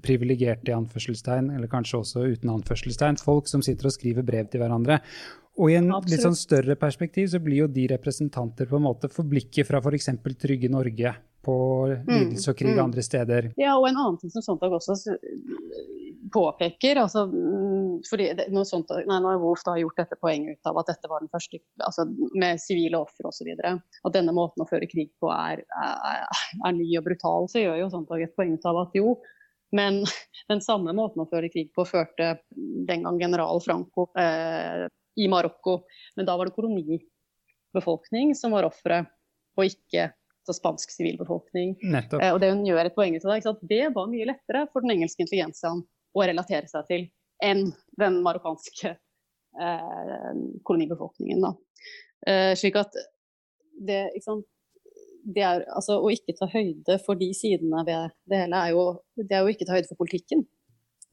privilegerte i anførselstegn, eller kanskje også uten anførselstegn, folk som sitter og skriver brev til hverandre. Og i en Absolutt. litt sånn større perspektiv så blir jo de representanter på en måte for blikket fra f.eks. Trygge Norge på mm, lidelse og krig mm. andre steder. Ja, og en annen ting som Sontag også påpeker, altså, mm, fordi det, når, sånt, nei, da har gjort dette poenget ut av at dette var den første altså, med sivile ofre osv., at denne måten å føre krig på er, er, er, ny og brutal, så gjør jo Sontag et poeng ut av at jo, men [laughs] den samme måten å føre krig på førte den gang general Franco eh, i Marokko. Men da var det kolonibefolkning som var ofre, og ikke så spansk sivilbefolkning. Eh, og det hun gjør et poeng ut av det, det var mye lettere for den engelske intelligensen å relatere seg til enn den marokkanske eh, kolonibefolkningen. Eh, slik at det, det er, altså, Å ikke ta høyde for de sidene ved det hele, er jo, det er jo ikke ta høyde for politikken.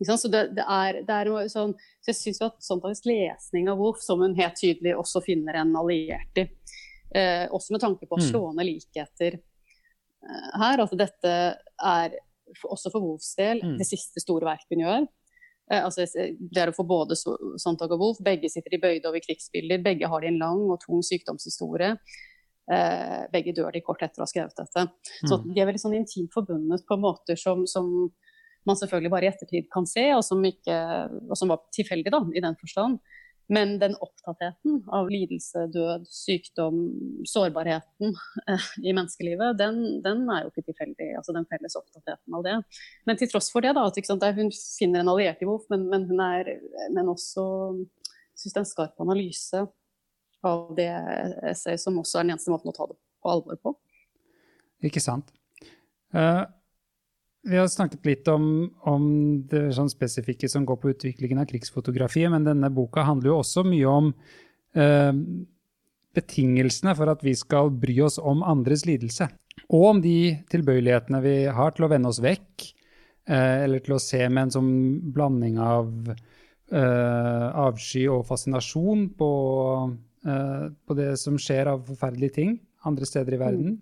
Så, det, det er, det er sånn, så jeg syns at Sontags lesning av Wolf, som hun helt tydelig også finner en alliert i, eh, også med tanke på mm. slående likheter eh, her, at dette er også for Wolfs del mm. det siste store verket hun gjør. Eh, altså, det er å få både Sontag og Wolf, begge sitter i bøyde over krigsbilder, begge har de en lang og tung sykdomshistorie. Eh, begge dør de kort etter å ha skrevet dette. Så mm. de er veldig sånn intimt forbundet på måter som, som, man selvfølgelig bare i ettertid kan se, og som, ikke, og som var tilfeldig da, i den forstand. Men den opptattheten av lidelse, død, sykdom, sårbarheten eh, i menneskelivet, den, den, er jo ikke tilfeldig. altså Den felles opptattheten av det. Men til tross for det, da, at sant, hun finner en alliert i Wolf, men, men hun er men også synes det er en skarp analyse av det essayet, som også er den eneste måten å ta det på alvor på. Ikke sant. Uh, vi har snakket litt om, om det sånn spesifikke som går på utviklingen av krigsfotografiet, men denne boka handler jo også mye om eh, betingelsene for at vi skal bry oss om andres lidelse. Og om de tilbøyelighetene vi har til å vende oss vekk, eh, eller til å se med en sånn blanding av avsky og fascinasjon på uh, på det som skjer av forferdelige ting andre steder i verden.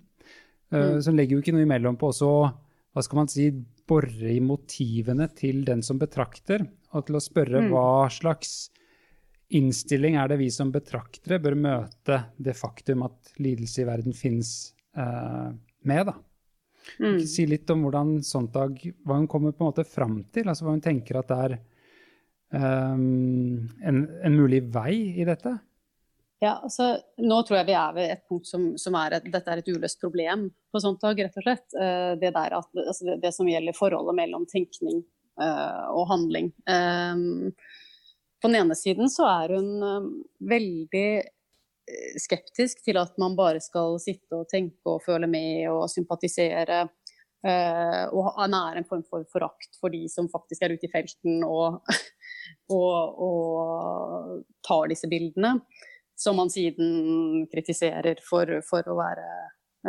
Uh, Som legger jo ikke noe imellom på også hva skal man si, bore i motivene til den som betrakter, og til å spørre mm. hva slags innstilling er det vi som betraktere bør møte det faktum at lidelse i verden finnes eh, med. da. Mm. Si litt om hvordan Sontag, hva hun kommer på en måte fram til, altså hva hun tenker at det er um, en, en mulig vei i dette? Ja, altså, nå tror jeg vi er ved et punkt som, som er et, dette er et uløst problem på sånt dag, rett og slett. Uh, det, at, altså det, det, som gjelder forholdet mellom tenkning uh, og handling. Um, på den ene siden så er hun veldig skeptisk til at man bare skal sitte og tenke og føle med og sympatisere. Og nære en form for forakt for de som faktisk er ute i felten og, [laughs] og, og tar disse bildene som man siden kritiserer for, for å være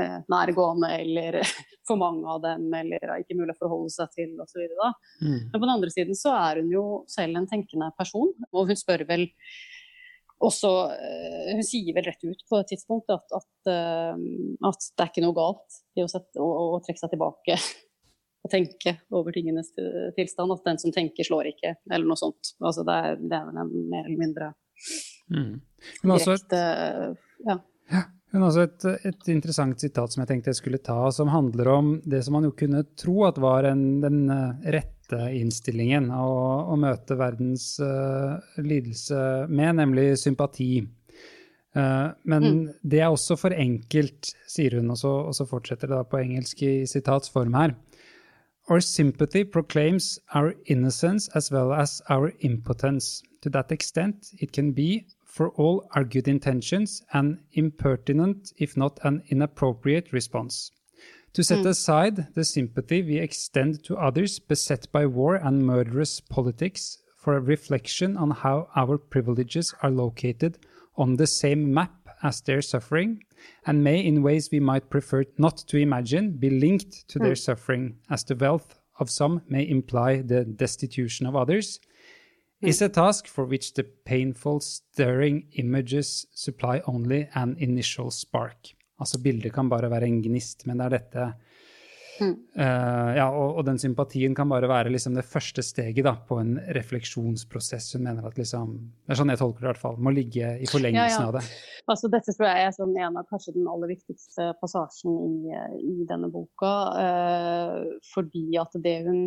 eh, nærgående eller [laughs] for mange av dem, eller ikke mulig å forholde seg til osv. Mm. Men på den andre siden så er hun jo selv en tenkende person, og hun spør vel også eh, Hun sier vel rett ut på et tidspunkt at, at, eh, at det er ikke noe galt i å, sette, å, å trekke seg tilbake [laughs] og tenke over tingenes tilstand. At den som tenker, slår ikke, eller noe sånt. Altså det, er, det er vel en mer eller mindre Mm. Hun har også et, ja. Ja, hun har også et, et, interessant sitat som jeg tenkte jeg skulle ta, som handler om det som man jo kunne tro at var en, den eh, rette innstillingen å, å møte verdens uh, lidelse med, nemlig sympati. Uh, men mm. det er også for enkelt, sier hun, og så, og så fortsetter det da på engelsk i sitatsform her. Our sympathy proclaims our innocence as well as our impotence. To that extent, it can be, for all our good intentions, an impertinent, if not an inappropriate response. To set mm. aside the sympathy we extend to others beset by war and murderous politics for a reflection on how our privileges are located on the same map as their suffering, and may, in ways we might prefer not to imagine, be linked to mm. their suffering, as the wealth of some may imply the destitution of others. Is a task for which the painful, stirring images supply only an initial spark. Altså, bildet kan bare være en gnist, men det er dette Mm. Uh, ja, og, og, den sympatien kan bare være liksom det første steget da, på en refleksjonsprosess. Hun mener at liksom, det er sånn jeg tolker det i hvert fall, må ligge i forlengelsen ja, ja. av det. Altså, dette tror jeg er sånn en av kanskje den aller viktigste passasjen i, i denne boka. Uh, fordi at det hun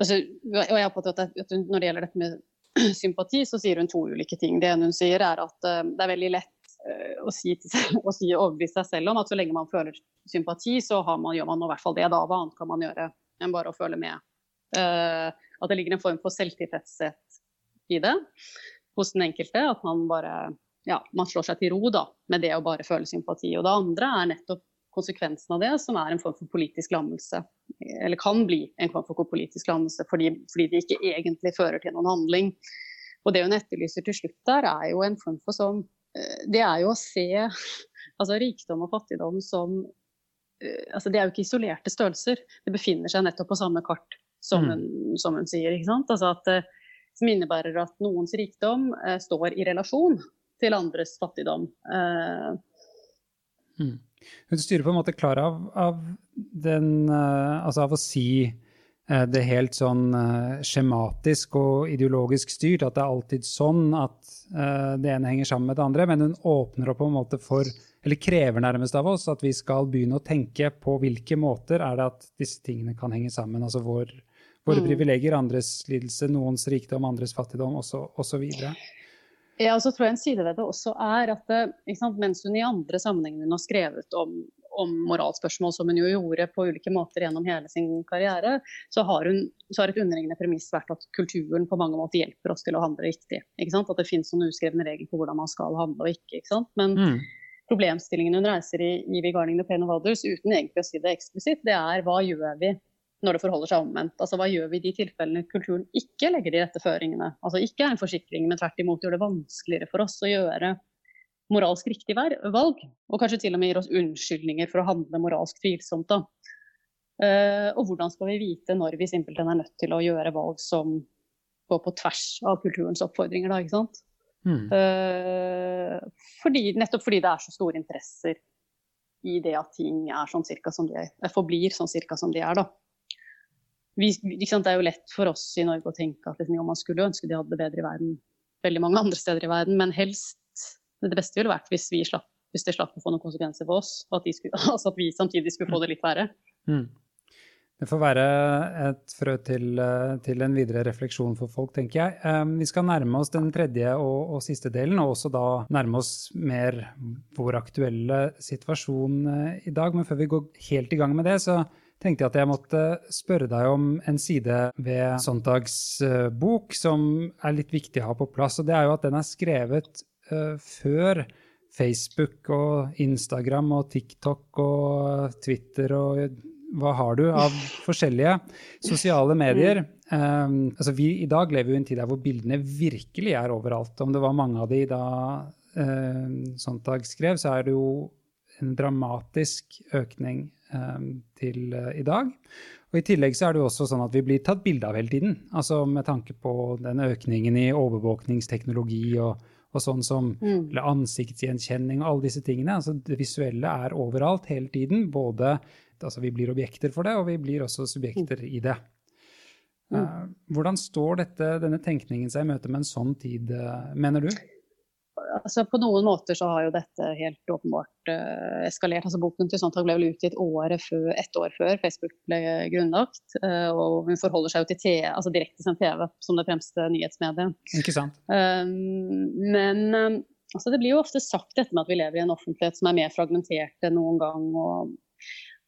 altså, og jeg at, at Når det gjelder dette med [clears throat] sympati, så sier hun to ulike ting. Det ene hun sier, er at uh, det er veldig lett å si, seg, [laughs] å si overbevise seg selv om at så lenge man føler sympati, så man, gjør man i hvert fall det. Da, hva annet kan man gjøre enn bare å føle med? Uh, at det ligger en form for selvtilfredshet i det hos den enkelte. At man bare ja, man slår seg til ro da, med det å bare føle sympati. Og det andre er nettopp konsekvensen av det, som er en form for politisk lammelse. Eller kan bli en form for politisk lammelse, fordi, fordi det ikke egentlig fører til noen handling. Og det hun etterlyser til slutt der, er jo en form for sånn Eh, det er jo å se altså rikdom og fattigdom som eh, altså Det er jo ikke isolerte størrelser. Det befinner seg nettopp på samme kart, som, mm. hun, som hun, sier. ikke sant? Altså at, eh, som innebærer at noens rikdom eh, står i relasjon til andres fattigdom. Eh, mm. Hun styrer på en måte klar av, av, den, uh, altså av å si uh, det helt sånn uh, skjematisk og ideologisk styrt, at det er alltid sånn at Eh, det ene henger sammen med det andre, men hun åpner opp på en måte for, eller krever nærmest av oss, at vi skal begynne å tenke på hvilke måter er det at disse tingene kan henge sammen. Altså vår, våre mm. privilegier, andres lidelse, noens rikdom, andres fattigdom osv. Ja, og så tror jeg en side ved det også er at sant, mens hun i andre sammenhenger har skrevet om om moralspørsmål, som hun jo gjorde på ulike måter gjennom hele sin karriere, så har, hun, så har et underliggende premiss vært at kulturen på mange måter hjelper oss til å handle riktig. At det finnes noen uskrevne regler på hvordan man skal handle og ikke. ikke Men mm. problemstillingen hun reiser i, i 'Regarding the Pain of Others', uten egentlig å si det eksplisitt, det er hva gjør vi når det forholder seg omvendt. Altså Hva gjør vi i de tilfellene kulturen ikke legger de rette føringene? Altså Ikke er en forsikring, men tvert imot gjør det vanskeligere for oss å gjøre moralsk riktig valg, og kanskje til og med gir oss unnskyldninger for å handle moralsk tvilsomt. Da. Uh, og hvordan skal vi vite når vi simpelthen er nødt til å gjøre valg som går på tvers av kulturens oppfordringer, da, ikke sant? Mm. Fordi, nettopp fordi det er så store interesser i det at ting er sånn cirka som de er, forblir sånn cirka som de er, da. Vi, det er jo lett for oss i Norge å tenke at liksom, man skulle ønske de hadde det bedre i verden veldig mange [laughs] andre steder i verden, men helst det beste ville vært hvis, vi slapp, hvis det slapp å få noen konsekvenser for oss, og at, skulle, [laughs] altså at vi samtidig skulle få det litt verre. Mm. Det får være et frø til, eh, til, en videre refleksjon for folk, tenker jeg. Eh, vi skal nærme oss den tredje og, og, siste delen, og også da nærme oss mer vår aktuelle situasjon eh, i dag. Men før vi går helt i gang med det, så tenkte jeg at jeg måtte spørre deg om en side ved Sontags bok som er litt viktig å ha på plass. og Det er jo at den er skrevet uh, før Facebook og Instagram og TikTok og Twitter og hva har du av [laughs] forskjellige sosiale medier? Um, altså vi I dag lever vi i en tid der hvor bildene virkelig er overalt. Om det var mange av de da uh, Sontag skrev, så er det jo en dramatisk økning til uh, i dag. Og I tillegg så er det jo også sånn at vi blir tatt bilde av hele tiden. Altså Med tanke på den økningen i overvåkningsteknologi og og sånn som mm. eller ansiktsgjenkjenning og alle disse tingene. Altså, det visuelle er overalt hele tiden. Både, altså, vi blir objekter for det, og vi blir også subjekter mm. i det. Uh, hvordan står dette, denne tenkningen seg i møte med en sånn tid, uh, mener du? Altså På noen måter så har jo dette helt åpenbart uh, eskalert. altså Boken til Sontag ble vel utgitt året før, ett år før Facebook ble grunnlagt. Uh, og hun forholder seg jo til TV, altså direktesendt TV som det fremste nyhetsmediet. Ikke sant? Uh, men um, altså det blir jo ofte sagt dette med at vi lever i en offentlighet som er mer fragmentert enn noen gang. og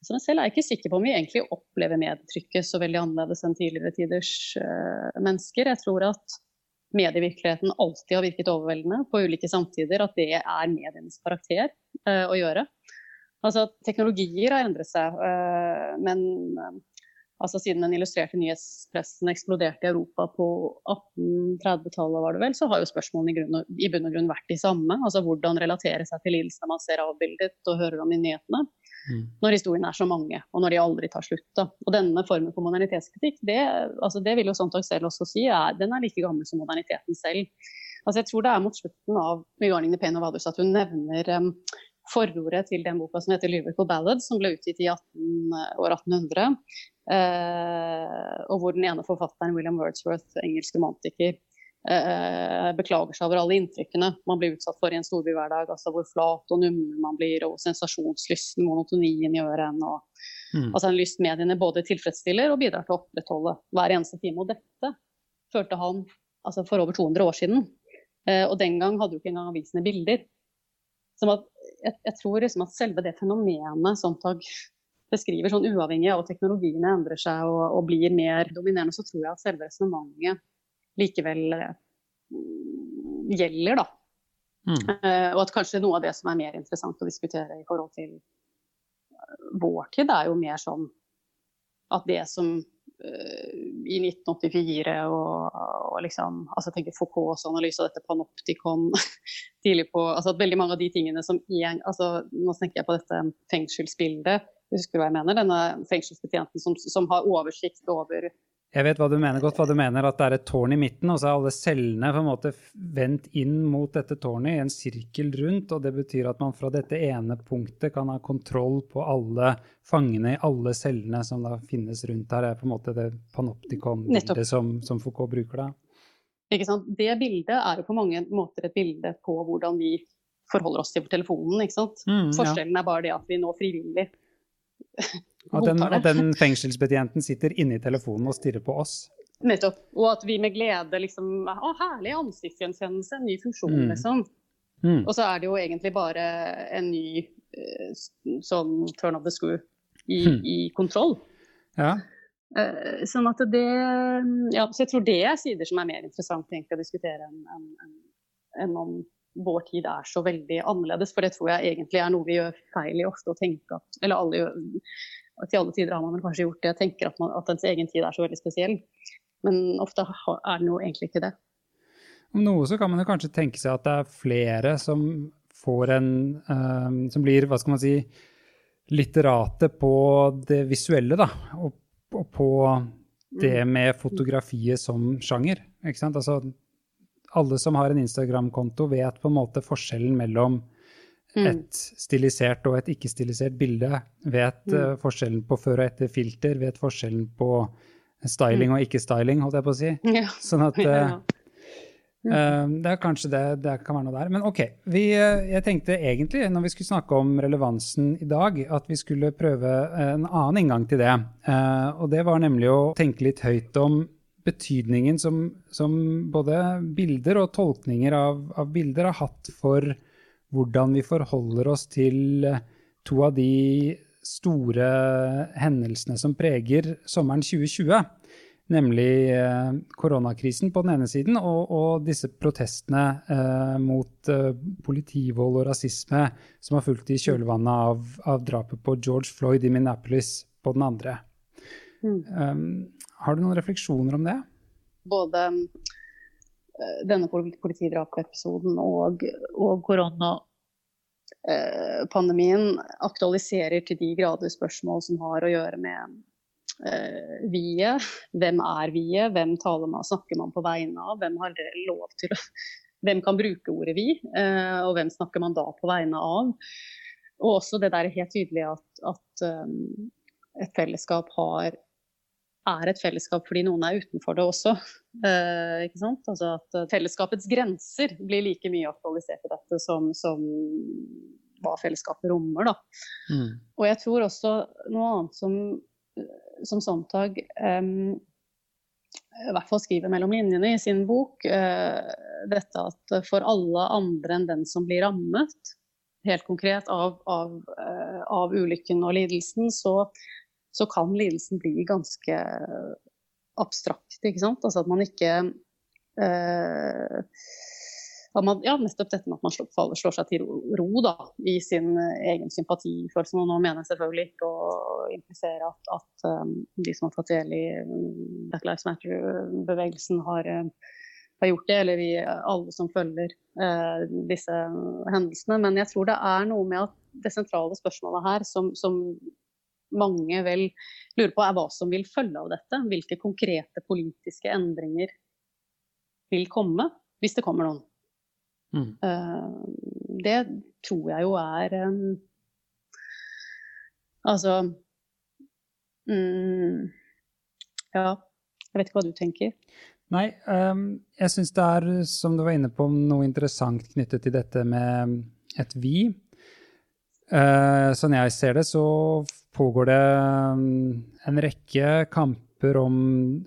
Så selv er jeg ikke sikker på om vi egentlig opplever medietrykket så veldig annerledes enn tidligere tiders uh, mennesker. Jeg tror at medievirkeligheten alltid har virket overveldende på ulike samtider, at det er medienes karakter uh, å gjøre. Altså, teknologier har endret seg, uh, men altså siden den illustrerte nyhetspressen eksploderte i Europa på 1830-tallet, var det vel, så har jo spørsmålene i, grunn, i bunn og grunn vært de samme. Altså hvordan relatere seg til lidelsene man ser avbildet og hører om i nyhetene. Mm. Når historiene er så mange, og når de aldri tar slutt. Da. Og denne formen for modernitetskritikk, det, altså det vil jo Sontag selv også si, er, den er like gammel som moderniteten selv. Altså jeg tror det er mot slutten av Pain of Others at hun nevner um, forordet til den boka som heter 'Lyrical Ballad', som ble utgitt i 18, år 1800. Eh, og hvor den ene forfatteren, William Wordsworth, engelsk romantiker, eh, beklager seg over alle inntrykkene man blir utsatt for i en storbyhverdag. Altså hvor flat og nummen man blir, og sensasjonslysten, monotonien i ørene. Og, mm. Altså en lyst mediene både tilfredsstiller og bidrar til å opprettholde hver eneste time. Og dette følte han altså for over 200 år siden. Eh, og den gang hadde jo ikke engang avisene bilder. Som at jeg, jeg, tror liksom at selve det fenomenet Sontag beskriver, sånn uavhengig av at teknologiene endrer seg og, og, blir mer dominerende, så tror jeg at selve resonnementet likevel mm, gjelder, da. Mm. Uh, og at kanskje noe av det som er mer interessant å diskutere i forhold til uh, vår tid, er jo mer sånn at det som uh, i 1984 og, og liksom altså tenker Foucaults analyse av dette panoptikon [laughs] tidlig på altså at Veldig mange av de tingene som en, altså Nå tenker jeg på dette fengselsbildet. Husker du hva jeg mener? Denne fengselsbetjenten som, som har oversikt over jeg vet hva du mener godt, hva du mener, at det er et tårn i midten, og så er alle cellene på en måte vendt inn mot dette tårnet i en sirkel rundt. og Det betyr at man fra dette ene punktet kan ha kontroll på alle fangene i alle cellene som da finnes rundt her. Det er på en måte det panoptikon-bildet som, som Foucault bruker da. Ikke sant? Det bildet er jo på mange måter et bilde på hvordan vi forholder oss til telefonen. ikke sant? Mm, ja. Forskjellen er bare det at vi nå frivillig og den, og den fengselsbetjenten sitter inne i telefonen og stirrer på oss. Nettopp. Og at vi med glede liksom Å, herlig ansiktsgjenkjennelse, en ny funksjon, mm. liksom. Mm. Og så er det jo egentlig bare en ny uh, sånn turn of the screw i, mm. i kontroll. Ja. Uh, sånn at det Ja, så jeg tror det er sider som er mer interessant egentlig å diskutere enn en, en, en om vår tid er så veldig annerledes. For det tror jeg egentlig er noe vi gjør feil i ofte å tenke at Eller alle gjør Til alle tider har man kanskje gjort det, tenker at, man, at ens egen tid er så veldig spesiell. Men ofte er den jo egentlig ikke det. Om noe så kan man jo kanskje tenke seg at det er flere som får en um, Som blir, hva skal man si, litterate på det visuelle, da. Og, og på det mm. med fotografiet som sjanger. Ikke sant? Altså, alle som har en Instagram-konto, vet på en måte forskjellen mellom. Et stilisert og et ikke-stilisert bilde. Vet mm. uh, forskjellen på før og etter filter, vet forskjellen på styling mm. og ikke-styling, holdt jeg på å si. Ja. Sånn at [laughs] uh, uh, det er kanskje det, det kan være noe der. Men OK. Vi, jeg tenkte egentlig, når vi skulle snakke om relevansen i dag, at vi skulle prøve en annen inngang til det. og det var nemlig å tenke litt høyt om betydningen som, som, både bilder og tolkninger av, av, bilder har hatt for hvordan vi forholder oss til to av de store hendelsene som preger sommeren 2020. Nemlig eh, koronakrisen på den ene siden og, og disse protestene eh, mot eh, politivold og rasisme som har fulgt i kjølvannet av, av, drapet på George Floyd i Minneapolis på den andre. Mm. Um, har du noen refleksjoner om det? Både denne politidrapepisoden og, og koronapandemien aktualiserer til de grader spørsmål som har å gjøre med uh, vie. Hvem er vie? Hvem taler man, snakker man på vegne av? Hvem har lov til å Hvem kan bruke ordet vi, uh, og hvem snakker man da på vegne av? Og også det der helt tydelig at, at et fellesskap har er et fellesskap fordi noen er utenfor det også. Eh? Altså at eh, fellesskapets grenser blir like mye aktualisert i dette som, som hva fellesskapet rommer. Da. Mm. Og jeg tror også noe annet som, som Sontag eh, i hvert fall skriver mellom linjene i sin bok, eh, dette at for alle andre enn den som blir rammet, helt konkret av, av, uh, av ulykken og lidelsen, så, så, kan lidelsen bli ganske abstrakt. ikke sant? Altså at man ikke uh, man, ja, nettopp dette med at man slår, slår seg til ro da, i sin egen sympatifølelse. Og nå mener jeg selvfølgelig ikke å implisere at, at um, de som har tatt del i Black Lives Matter-bevegelsen, har har gjort det, eller vi alle som følger uh, disse hendelsene. Men jeg tror det er noe med at det sentrale spørsmålet her, som, som, mange vel lurer på, er hva som vil følge av dette. Hvilke konkrete politiske endringer vil komme, hvis det kommer noen. Mm. Eh, det tror jeg jo er um, Altså mm, Ja, jeg vet ikke hva du tenker. Nei, um, jeg syns det er, som du var inne på, noe interessant knyttet til dette med et vi. Uh, sånn jeg ser det, så pågår det um, en rekke kamper om,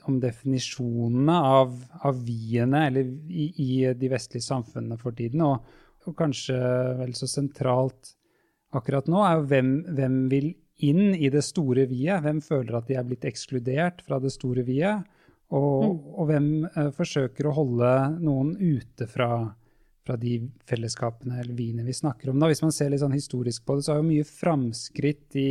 om definisjonene av, av viene eller i, i, de vestlige samfunnene for tiden. Og, og, kanskje vel så sentralt akkurat nå er jo hvem, hvem vil inn i det store vi-et? Hvem føler at de er blitt ekskludert fra det store vi-et? Og, mm. og hvem uh, forsøker å holde noen ute fra, fra de fellesskapene eller viene vi snakker om. Da, hvis man ser litt sånn historisk på det, så har jo mye framskritt i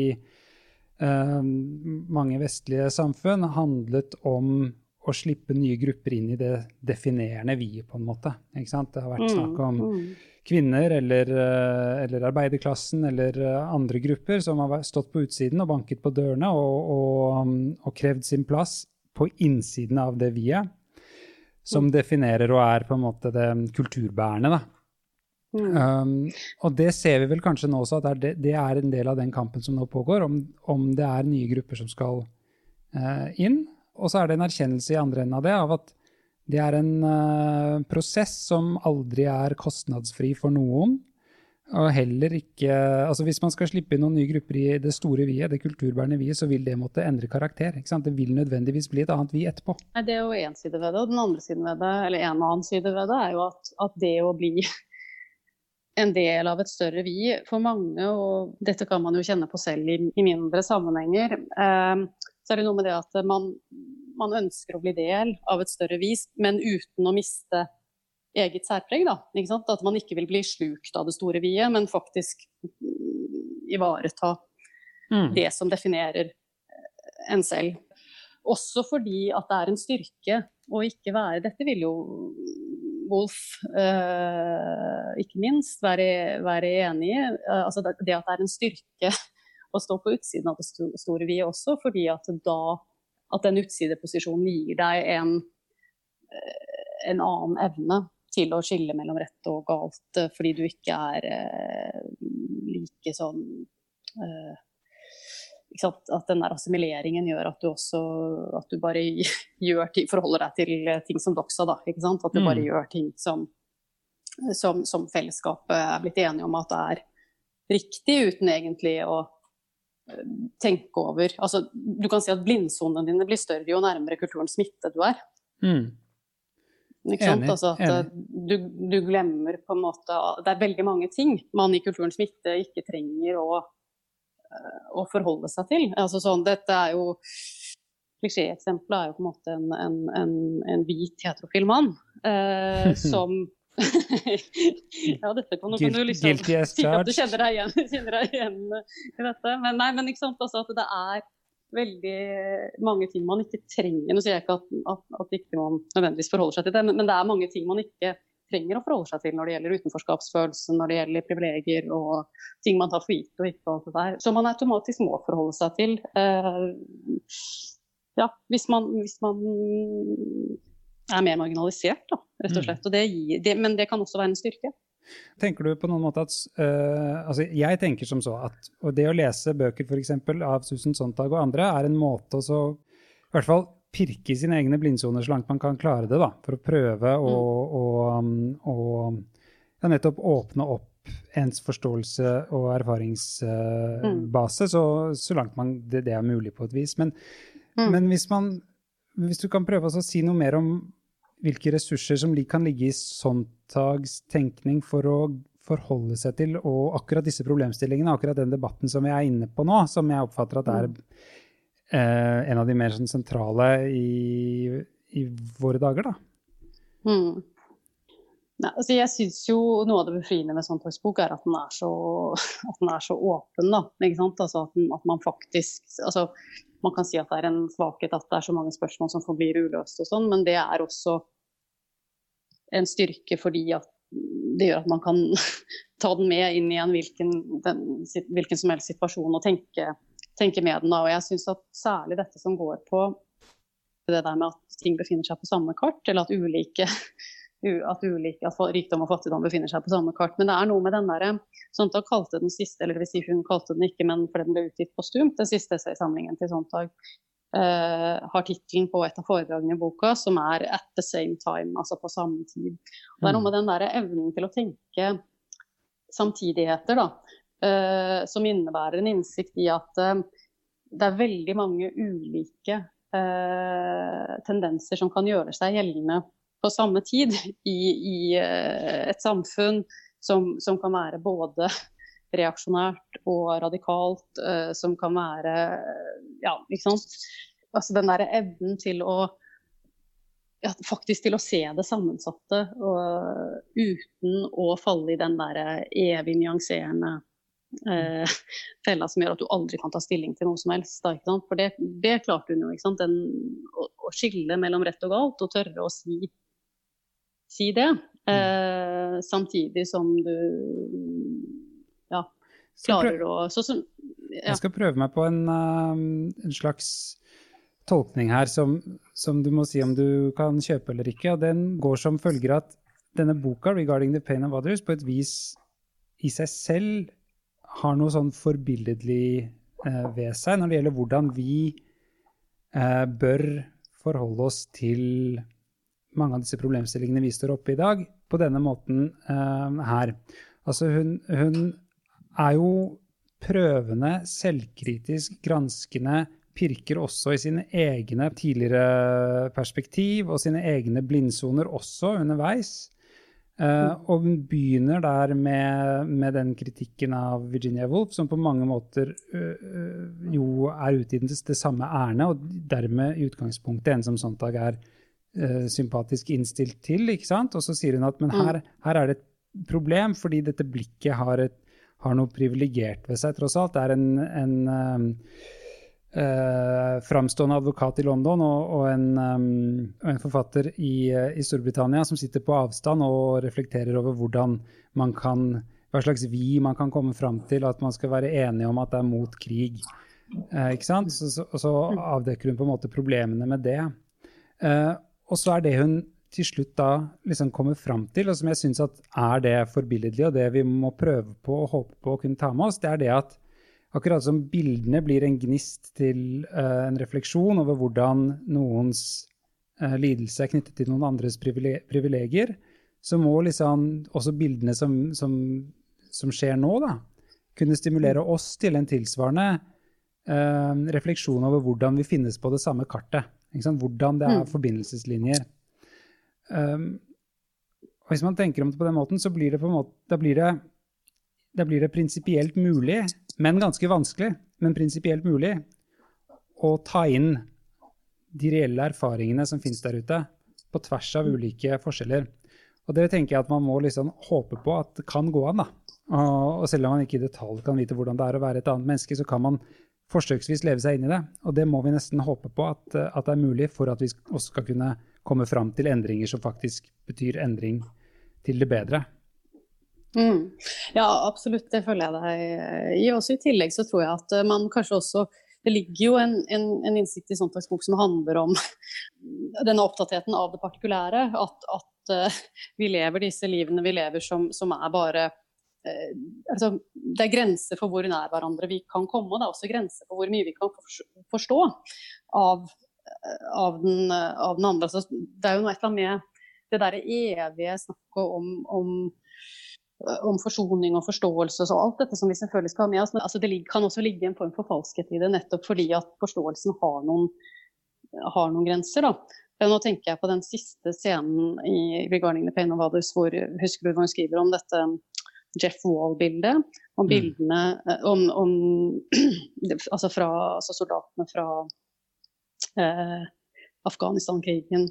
mange vestlige samfunn handlet om å slippe nye grupper inn i det definerende vi-et, på en måte. Ikke sant? Det har vært snakk mm, om mm. kvinner eller, uh, eller, arbeiderklassen eller andre grupper som har stått på utsiden og banket på dørene og, og, um, og krevd sin plass på innsiden av det vi-et, som mm. definerer og er på en måte det kulturbærende. da. Mm. Um, og det ser vi vel kanskje nå også, at det, det, er en del av den kampen som nå pågår, om, om det er nye grupper som skal uh, inn. Og så er det en erkjennelse i andre enden av det, av at det er en uh, prosess som aldri er kostnadsfri for noen. Og heller ikke altså Hvis man skal slippe inn noen nye grupper i det store vi-et, det kulturbærende vi-et, så vil det måtte endre karakter. ikke sant? Det vil nødvendigvis bli et annet vi etterpå. Det er jo én side ved det. Og den andre siden ved det, eller en annen side ved det, er jo at, at det å bli en del av et større vi for mange, og dette kan man jo kjenne på selv i, i mindre sammenhenger, eh, så er det noe med det at man, man ønsker å bli del av et større vis, men uten å miste eget særpreg. Da, At man ikke vil bli slukt av det store viet, men faktisk ivareta mm. det som definerer eh, en selv. Også fordi at det er en styrke å ikke være Dette vil jo Wolf eh, ikke minst være, være enig i. Eh, altså det, det, at det er en styrke [laughs] å stå på utsiden av det store vi også, fordi at da at den utsideposisjonen gir deg en, eh, en annen evne til å skille mellom rett og galt, fordi du ikke er like sånn At den der assimileringen gjør at du også at du bare [laughs] gjør ting, forholder deg til ting som doksa, da. At du bare mm. gjør ting som, som, som, fellesskapet er blitt enige om at det er riktig, uten egentlig å eh, tenke over Altså, du kan si at blindsonene dine blir større jo nærmere kulturens smitte du er. Mm. Enig, altså eh, du, du, glemmer på en måte Det er veldig mange ting man i kulturens midte ikke trenger å, eh, å forholde seg til. Altså sånn, dette er jo Klisjéeksempelet er jo på en måte en, en, en, en hvit heterofil mann eh, [laughs] som [laughs] ja, dette kan, kan du liksom si at [laughs] du kjenner deg igjen, kjenner deg igjen i dette. Men, nei, men ikke sant, altså at det er veldig mange ting man ikke trenger. Nå sier jeg ikke at, at, at ikke man nødvendigvis forholder seg til det, men, men, det er mange ting man ikke trenger å forholde seg til når det gjelder utenforskapsfølelsen, når det gjelder privilegier og ting man tar for gitt og ikke alt det der. Som man automatisk må forholde seg til. Eh, ja, hvis man, hvis man, er mer marginalisert, da, rett og mm. slett. Og det gir, det, men det kan også være en styrke. Tenker du på noen måte at uh, altså Jeg tenker som så at det å lese bøker for eksempel, av Susan Sontag og andre er en måte å så, i hvert fall pirke i sine egne blindsoner så langt man kan klare det, da, for å prøve å, mm. å, um, å ja, nettopp åpne opp ens forståelse og erfaringsbase mm. så, så, langt man, det, det, er mulig på et vis. Men, mm. men hvis, man, hvis du kan prøve å si noe mer om hvilke ressurser som kan ligge i Sontags tenkning for å, forholde seg til, og akkurat disse problemstillingene, akkurat den debatten som vi er inne på nå, som jeg oppfatter at er eh, en av de mer sånn, sentrale i, i, våre dager, da. Mm. Nei, altså jeg syns jo noe av det befriende med sånn tekstbok er at den er så, [laughs] den er så åpen. Da, altså at, den, at, man faktisk altså Man kan si at det er en svakhet at det er så mange spørsmål som forblir uløst og sånn, men det er også en styrke fordi at det gjør at man kan [laughs] ta den med inn i en hvilken, den, hvilken som helst situasjon og tenke, tenke med den. Da. Og jeg syns at særlig dette som går på det der med at ting befinner seg på samme kart, eller at ulike [laughs] at, ulike, at rikdom og fattigdom befinner seg på samme kart. Men det er noe med den derre Sontag kalte den siste, eller det vil si hun kalte den ikke, men fordi den ble utgitt postumt, den siste essaysamlingen til Sontag. Uh, har tittelen på et av foredragene i boka, som er 'At the same time', altså på samme tid. Og det er noe med den der evnen til å tenke samtidigheter, da, som innebærer en innsikt i at uh, det er veldig mange ulike tendenser som kan gjøre seg gjeldende på samme tid i, i et samfunn som, som, kan være både reaksjonært og radikalt, som kan være Ja, ikke. Altså den derre evnen til å ja, faktisk til å se det sammensatte og, uten å falle i den der evig nyanserende eh, fella som gjør at du aldri kan ta stilling til noe som helst. Da, For det, det, klarte hun jo. Den, å, å, skille mellom rett og galt og tørre å si, si det. Mm. Eh, samtidig som du klarer å så, så, ja. Jeg skal prøve meg på en, um, en slags tolkning her som, som, du må si om du kan kjøpe eller ikke. og Den går som følger at denne boka, 'Regarding the Pain of Others', på et vis i seg selv har noe sånn forbilledlig eh, ved seg når det gjelder hvordan vi eh, bør forholde oss til mange av disse problemstillingene vi står oppe i dag, på denne måten eh, her. Altså hun, hun er jo prøvende, selvkritisk, granskende, pirker også i sine egne tidligere perspektiv og sine egne blindsoner også underveis. Uh, og hun begynner der med, med, den kritikken av Virginia Woolf, som på mange måter uh, jo er ute i det, det samme ærend, og dermed i utgangspunktet en som Sontag er uh, sympatisk innstilt til. ikke sant? Og så sier hun at men her, mm. her er det et problem, fordi dette blikket har et har noe privilegert ved seg, tross alt. Det er en, en uh, framstående advokat i London og, og, en, um, en, forfatter i, uh, i, Storbritannia som sitter på avstand og reflekterer over hvordan man kan hva slags vi man kan komme fram til, at man skal være enige om at det er mot krig. Eh, ikke sant? Så, så, og så avdekker hun på en måte problemene med det. og så er det hun til slutt da liksom kommer fram til, og som jeg syns er det forbilledlige, og det vi må prøve på og håpe på å kunne ta med oss, det er det at akkurat som bildene blir en gnist til uh, en refleksjon over hvordan noens uh, lidelse er knyttet til noen andres privilegier, så må liksom også bildene som, som, som, skjer nå, da, kunne stimulere oss til en tilsvarende uh, refleksjon over hvordan vi finnes på det samme kartet. Hvordan det er mm. forbindelseslinjer. Um, og hvis man tenker om det på den måten, så blir det måte, da blir det, da blir det prinsipielt mulig, men ganske vanskelig, men prinsipielt mulig, å ta inn de reelle erfaringene som finnes der ute, på tvers av ulike forskjeller. Og det tenker jeg at man må liksom håpe på at det kan gå an. da. Og, selv om man ikke i detalj kan vite hvordan det er å være et annet menneske, så kan man forsøksvis leve seg inn i det. Og det må vi nesten håpe på at, at det er mulig for at vi også skal kunne komme fram til endringer som faktisk betyr endring til det bedre. Mm. Ja, absolutt, det føler jeg deg i. Også I tillegg så tror jeg at eh, man kanskje også Det ligger jo en, en, en innsikt i Sontags bok som handler om [laughs] denne opptattheten av det partikulære. At, at uh, vi lever disse livene vi lever som, som er bare altså, Det er grenser for hvor nær hverandre vi kan komme, og det er også grenser for hvor mye vi kan forstå av av den, av den andre. Altså, det er jo noe et eller annet med det derre evige snakket om, om, om, forsoning og forståelse og alt dette som vi selvfølgelig skal ha med oss. Men altså, det kan også ligge en form for falskhet i det, nettopp fordi at forståelsen har noen, har noen grenser. da. Nå tenker jeg på den siste scenen i 'Regarding the Pain of Others', hvor, husker du hvor hun skriver om dette Jeff Wall-bildet. Om Mm. bildene eh, om, om [clears throat] altså fra altså soldatene fra eh, Afghanistan-krigen?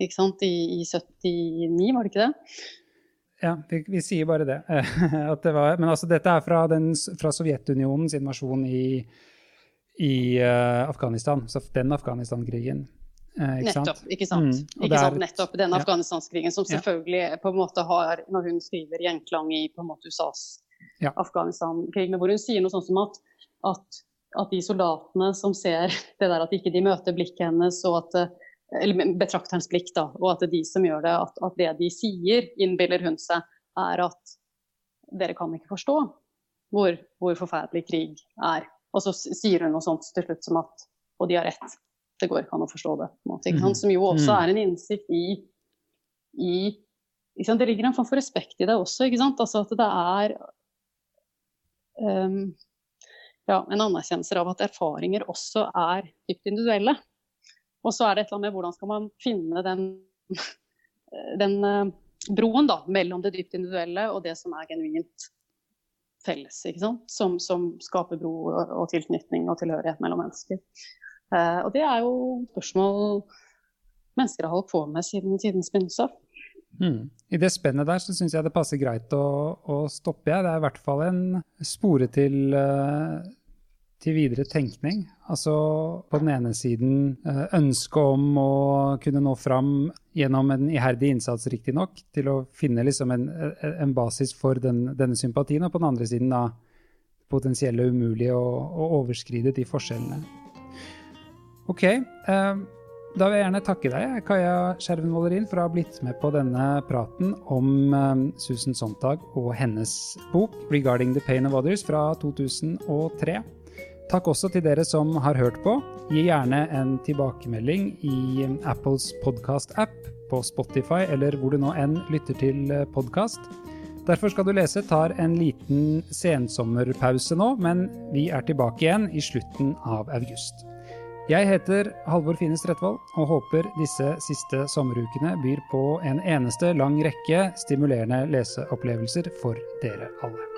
I, I 79, var det ikke det? Ja, vi, vi sier bare det. [laughs] At det var, men altså, dette er fra, den, fra Sovjetunionens invasjon i, i uh, Afghanistan. Så den Afghanistan-krigen. eh, ikke sant? Nettopp. ikke sant? Mm, ikke sant? Nettopp den ja. Afghanistanskrigen, som Ja. selvfølgelig på en måte har, når hun skriver gjenklang i på en måte USAs Ja. Afghanistan-krig, men hvor hun sier noe sånt som at, at, at de soldatene som ser det der at ikke de møter blikket hennes, og at eh, eller betrakterens blikk, da, og at det er de som gjør det, at, at det de sier, innbiller hun seg, er at dere kan ikke forstå hvor, hvor forferdelig krig er. Og så sier hun noe sånt til slutt som at og de har rett, det går ikke an å forstå det. Måte, sant? Som jo også Mhm. er en innsikt i, i? Det ligger en form for respekt i det også, ikke sant? Altså at det er um, ja, en anerkjennelse av at erfaringer også er dypt individuelle. Og så er det et eller annet med hvordan skal man finne den, [laughs] den eh, broen da, mellom det dypt individuelle og det som er genuint felles? Som, som skaper bro og, tilknytning og tilhørighet mellom mennesker. Eh, og det er jo spørsmål mennesker har holdt på med siden tidens begynnelse. Mm. I det spennet der så syns jeg det passer greit å, å stoppe. Jeg. Det er i hvert fall en spore til, eh, til videre tenkning. Altså på den ene siden eh, ønsket om å kunne nå fram gjennom en iherdig innsats, riktignok, til å finne liksom en, en basis for den, denne sympatien, og på den andre siden da potensielle umulig å, å overskride de forskjellene. Ok. Eh, da vil jeg gjerne takke deg, Kaja Skjerven Vålerin, for å ha blitt med på denne praten om eh, Susan Sontag og hennes bok 'Regarding the Pain of Others' fra 2003. Takk også til dere som har hørt på. Gi gjerne en tilbakemelding i Apples podkast-app, på Spotify eller hvor du nå enn lytter til podkast. Derfor skal du lese tar en liten sensommerpause nå, men vi er tilbake igjen i slutten av august. Jeg heter Halvor Fine Stretvold og håper disse siste sommerukene byr på en eneste lang rekke stimulerende leseopplevelser for dere alle.